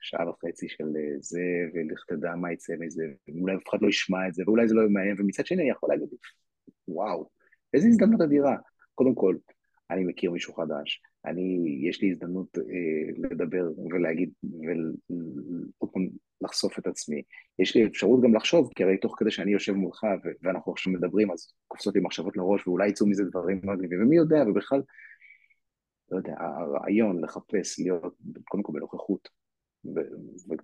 שעה וחצי של אה, זה, ולך תדע מה יצא מזה, ואולי אף אחד לא ישמע את זה, ואולי זה לא מעניין, ומצד שני אני יכול להגיד, וואו, איזה הזדמנות אדירה. קודם כל, אני מכיר מישהו חדש, אני, יש לי הזדמנות אה, לדבר ולהגיד, ועוד פעם לחשוף את עצמי. יש לי אפשרות גם לחשוב, כי הרי תוך כדי שאני יושב מולך ואנחנו עכשיו מדברים, אז קופצות לי מחשבות לראש, ואולי יצאו מזה דברים מגניבים, ומי יודע, ובכלל, לא יודע, הרעיון לחפש להיות קודם כל בנוכחות,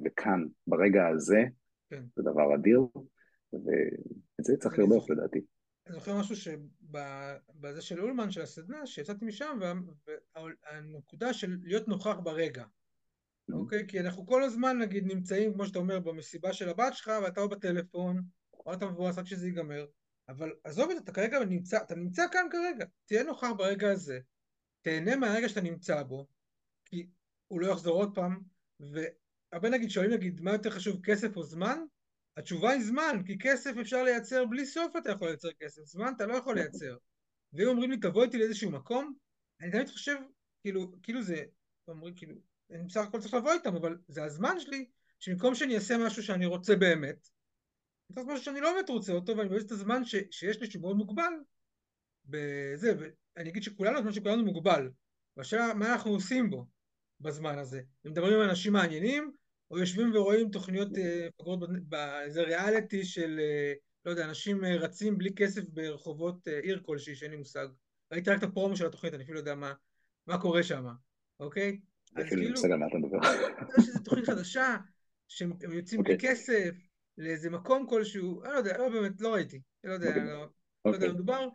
וכאן, ברגע הזה, כן. זה דבר אדיר, ואת זה צריך לרדוף לדעתי. אני זוכר משהו שבזה של אולמן, של הסדנה, שיצאתי משם, והנקודה של להיות נוכח ברגע. Mm-hmm. אוקיי? כי אנחנו כל הזמן, נגיד, נמצאים, כמו שאתה אומר, במסיבה של הבת שלך, ואתה או בטלפון, או אתה מבואס עד שזה ייגמר. אבל עזוב את זה, אתה כרגע נמצא, אתה נמצא כאן כרגע. תהיה נוכח ברגע הזה. תהנה מהרגע שאתה נמצא בו, כי הוא לא יחזור עוד פעם, והרבה נגיד שואלים נגיד מה יותר חשוב כסף או זמן? התשובה היא זמן, כי כסף אפשר לייצר בלי סוף אתה יכול לייצר כסף, זמן אתה לא יכול לייצר. ואם אומרים לי תבוא איתי לאיזשהו מקום, אני תמיד חושב, כאילו, כאילו זה, אומרים כאילו, אני בסך הכל צריך לבוא איתם, אבל זה הזמן שלי, שבמקום שאני אעשה משהו שאני רוצה באמת, אני צריך משהו שאני לא באמת רוצה אותו, ואני מבאס את הזמן ש, שיש לי שהוא מאוד מוגבל, בזה, ואני אגיד שכולנו, הזמן שכולנו מוגבל, והשאלה מה אנחנו עושים בו בזמן הזה, מדברים עם אנשים מעניינים, או יושבים ורואים תוכניות uh, באיזה ריאליטי של, uh, לא יודע, אנשים uh, רצים בלי כסף ברחובות עיר כלשהי, שאין לי מושג. ראיתי רק את הפרומו של התוכנית, אני אפילו לא יודע מה, מה קורה שם, אוקיי? אז כאילו, מה אתה מדבר. יש איזו תוכנית חדשה, שהם יוצאים בלי אוקיי. כסף, לאיזה מקום כלשהו, אני לא יודע, לא באמת, לא ראיתי, לא יודע, אוקיי. לא, לא יודע, אוקיי. מדובר,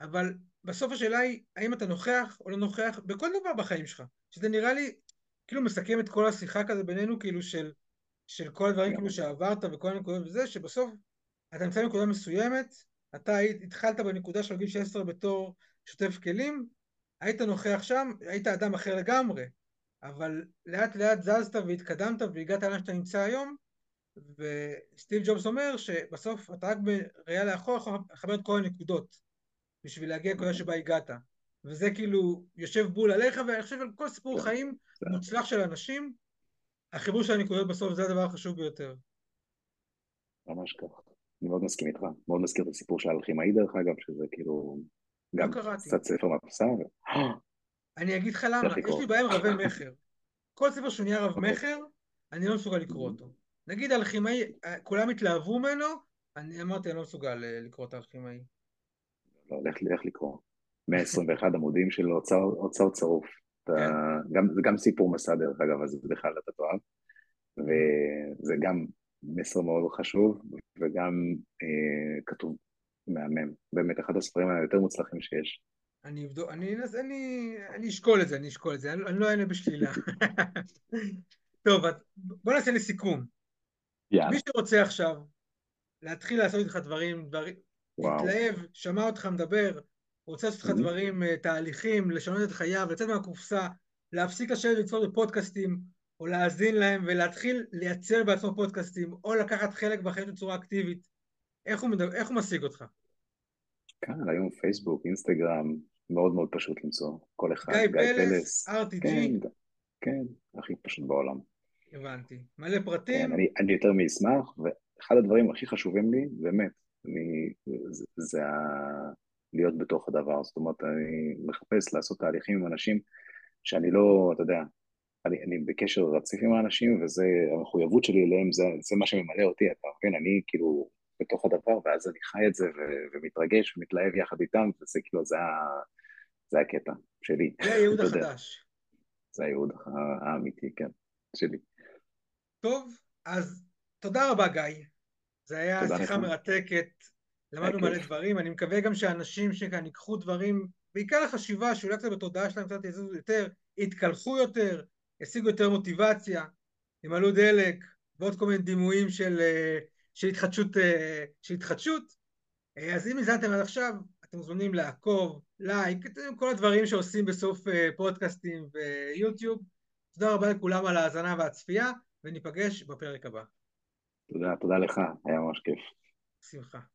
אבל בסוף השאלה היא, האם אתה נוכח או לא נוכח בכל דבר בחיים שלך, שזה נראה לי כאילו מסכם את כל השיחה כזה בינינו, כאילו של, של כל הדברים כאילו שעברת וכל הנקודות וזה, שבסוף אתה נמצא בנקודה מסוימת, אתה התחלת בנקודה של גיל 16 בתור שוטף כלים, היית נוכח שם, היית אדם אחר לגמרי, אבל לאט לאט זזת והתקדמת והגעת לאן שאתה נמצא היום, וסטיב ג'ובס אומר שבסוף אתה רק בראייה לאחור יכול לחבר את כל הנקודות בשביל להגיע לנקודה שבה הגעת. וזה כאילו יושב בול עליך, ואני חושב על כל סיפור כן. חיים מוצלח של אנשים, החיבור של הנקודות בסוף זה הדבר החשוב ביותר. ממש ככה. אני מאוד מסכים איתך. מאוד מזכיר את הסיפור של האלכימאי דרך אגב, שזה כאילו... לא גם קצת ספר מהפסה. (gasps) אני אגיד לך למה, יש לי בעיה עם רבי מכר. כל ספר שהוא נהיה רב אוקיי. מכר, אני לא מסוגל לקרוא אותו. נגיד האלכימאי, כולם התלהבו ממנו, אני אמרתי, אני לא מסוגל אה, לקרוא את האלכימאי. לא, לך לקרוא. 121 עמודים של אוצר צרוף. כן. גם, זה גם סיפור מסע דרך אגב, אז בכלל אתה תאהב. וזה גם מסר מאוד חשוב, וגם אה, כתוב מהמם. באמת אחד הספרים היותר מוצלחים שיש. אני אבדוק, אני, אני, אני אשקול את זה, אני אשקול את זה, אני, אני לא אענה בשלילה. טוב, בוא נעשה לסיכום. יאללה. מי שרוצה עכשיו להתחיל לעשות איתך דברים, דברים, להתלהב, שמע אותך מדבר, רוצה לעשות לך mm-hmm. דברים, אה, תהליכים, לשנות את חייו, לצאת מהקופסה, להפסיק לשבת ולצפות בפודקאסטים, או להאזין להם ולהתחיל לייצר בעצמו פודקאסטים, או לקחת חלק בחיים בצורה אקטיבית, איך הוא, מדבר, איך הוא משיג אותך? כאן, היום פייסבוק, אינסטגרם, מאוד מאוד פשוט למצוא. כל אחד, גיא, גיא פלס, RTG. כן, כן, הכי פשוט בעולם. הבנתי. מלא פרטים. כן, אני, אני יותר מאשמח, ואחד הדברים הכי חשובים לי, באמת, אני, זה, זה ה... להיות בתוך הדבר, זאת אומרת, אני מחפש לעשות תהליכים עם אנשים שאני לא, אתה יודע, אני, אני בקשר רציף עם האנשים, וזה, המחויבות שלי אליהם, זה, זה מה שממלא אותי, אתה מבין? אני כאילו בתוך הדבר, ואז אני חי את זה, ו, ומתרגש ומתלהב יחד איתם, וזה כאילו, זה, ה, זה הקטע שלי. זה הייעוד החדש. זה הייעוד האמיתי, כן, שלי. טוב, אז תודה רבה, גיא. זה היה שיחה מרתקת. למדנו מלא דברים, אני מקווה גם שאנשים שכאן ייקחו דברים, בעיקר החשיבה, שאולי קצת בתודעה שלהם קצת יזוזו יותר, יתקלחו יותר, ישיגו יותר מוטיבציה, ימלאו דלק, ועוד כל מיני דימויים של, של התחדשות, של התחדשות. אז אם הזנתם עד עכשיו, אתם מוזמנים לעקוב, לייק, כל הדברים שעושים בסוף פודקאסטים ויוטיוב. תודה רבה לכולם על ההאזנה והצפייה, וניפגש בפרק הבא. תודה, תודה לך, היה ממש כיף. שמחה.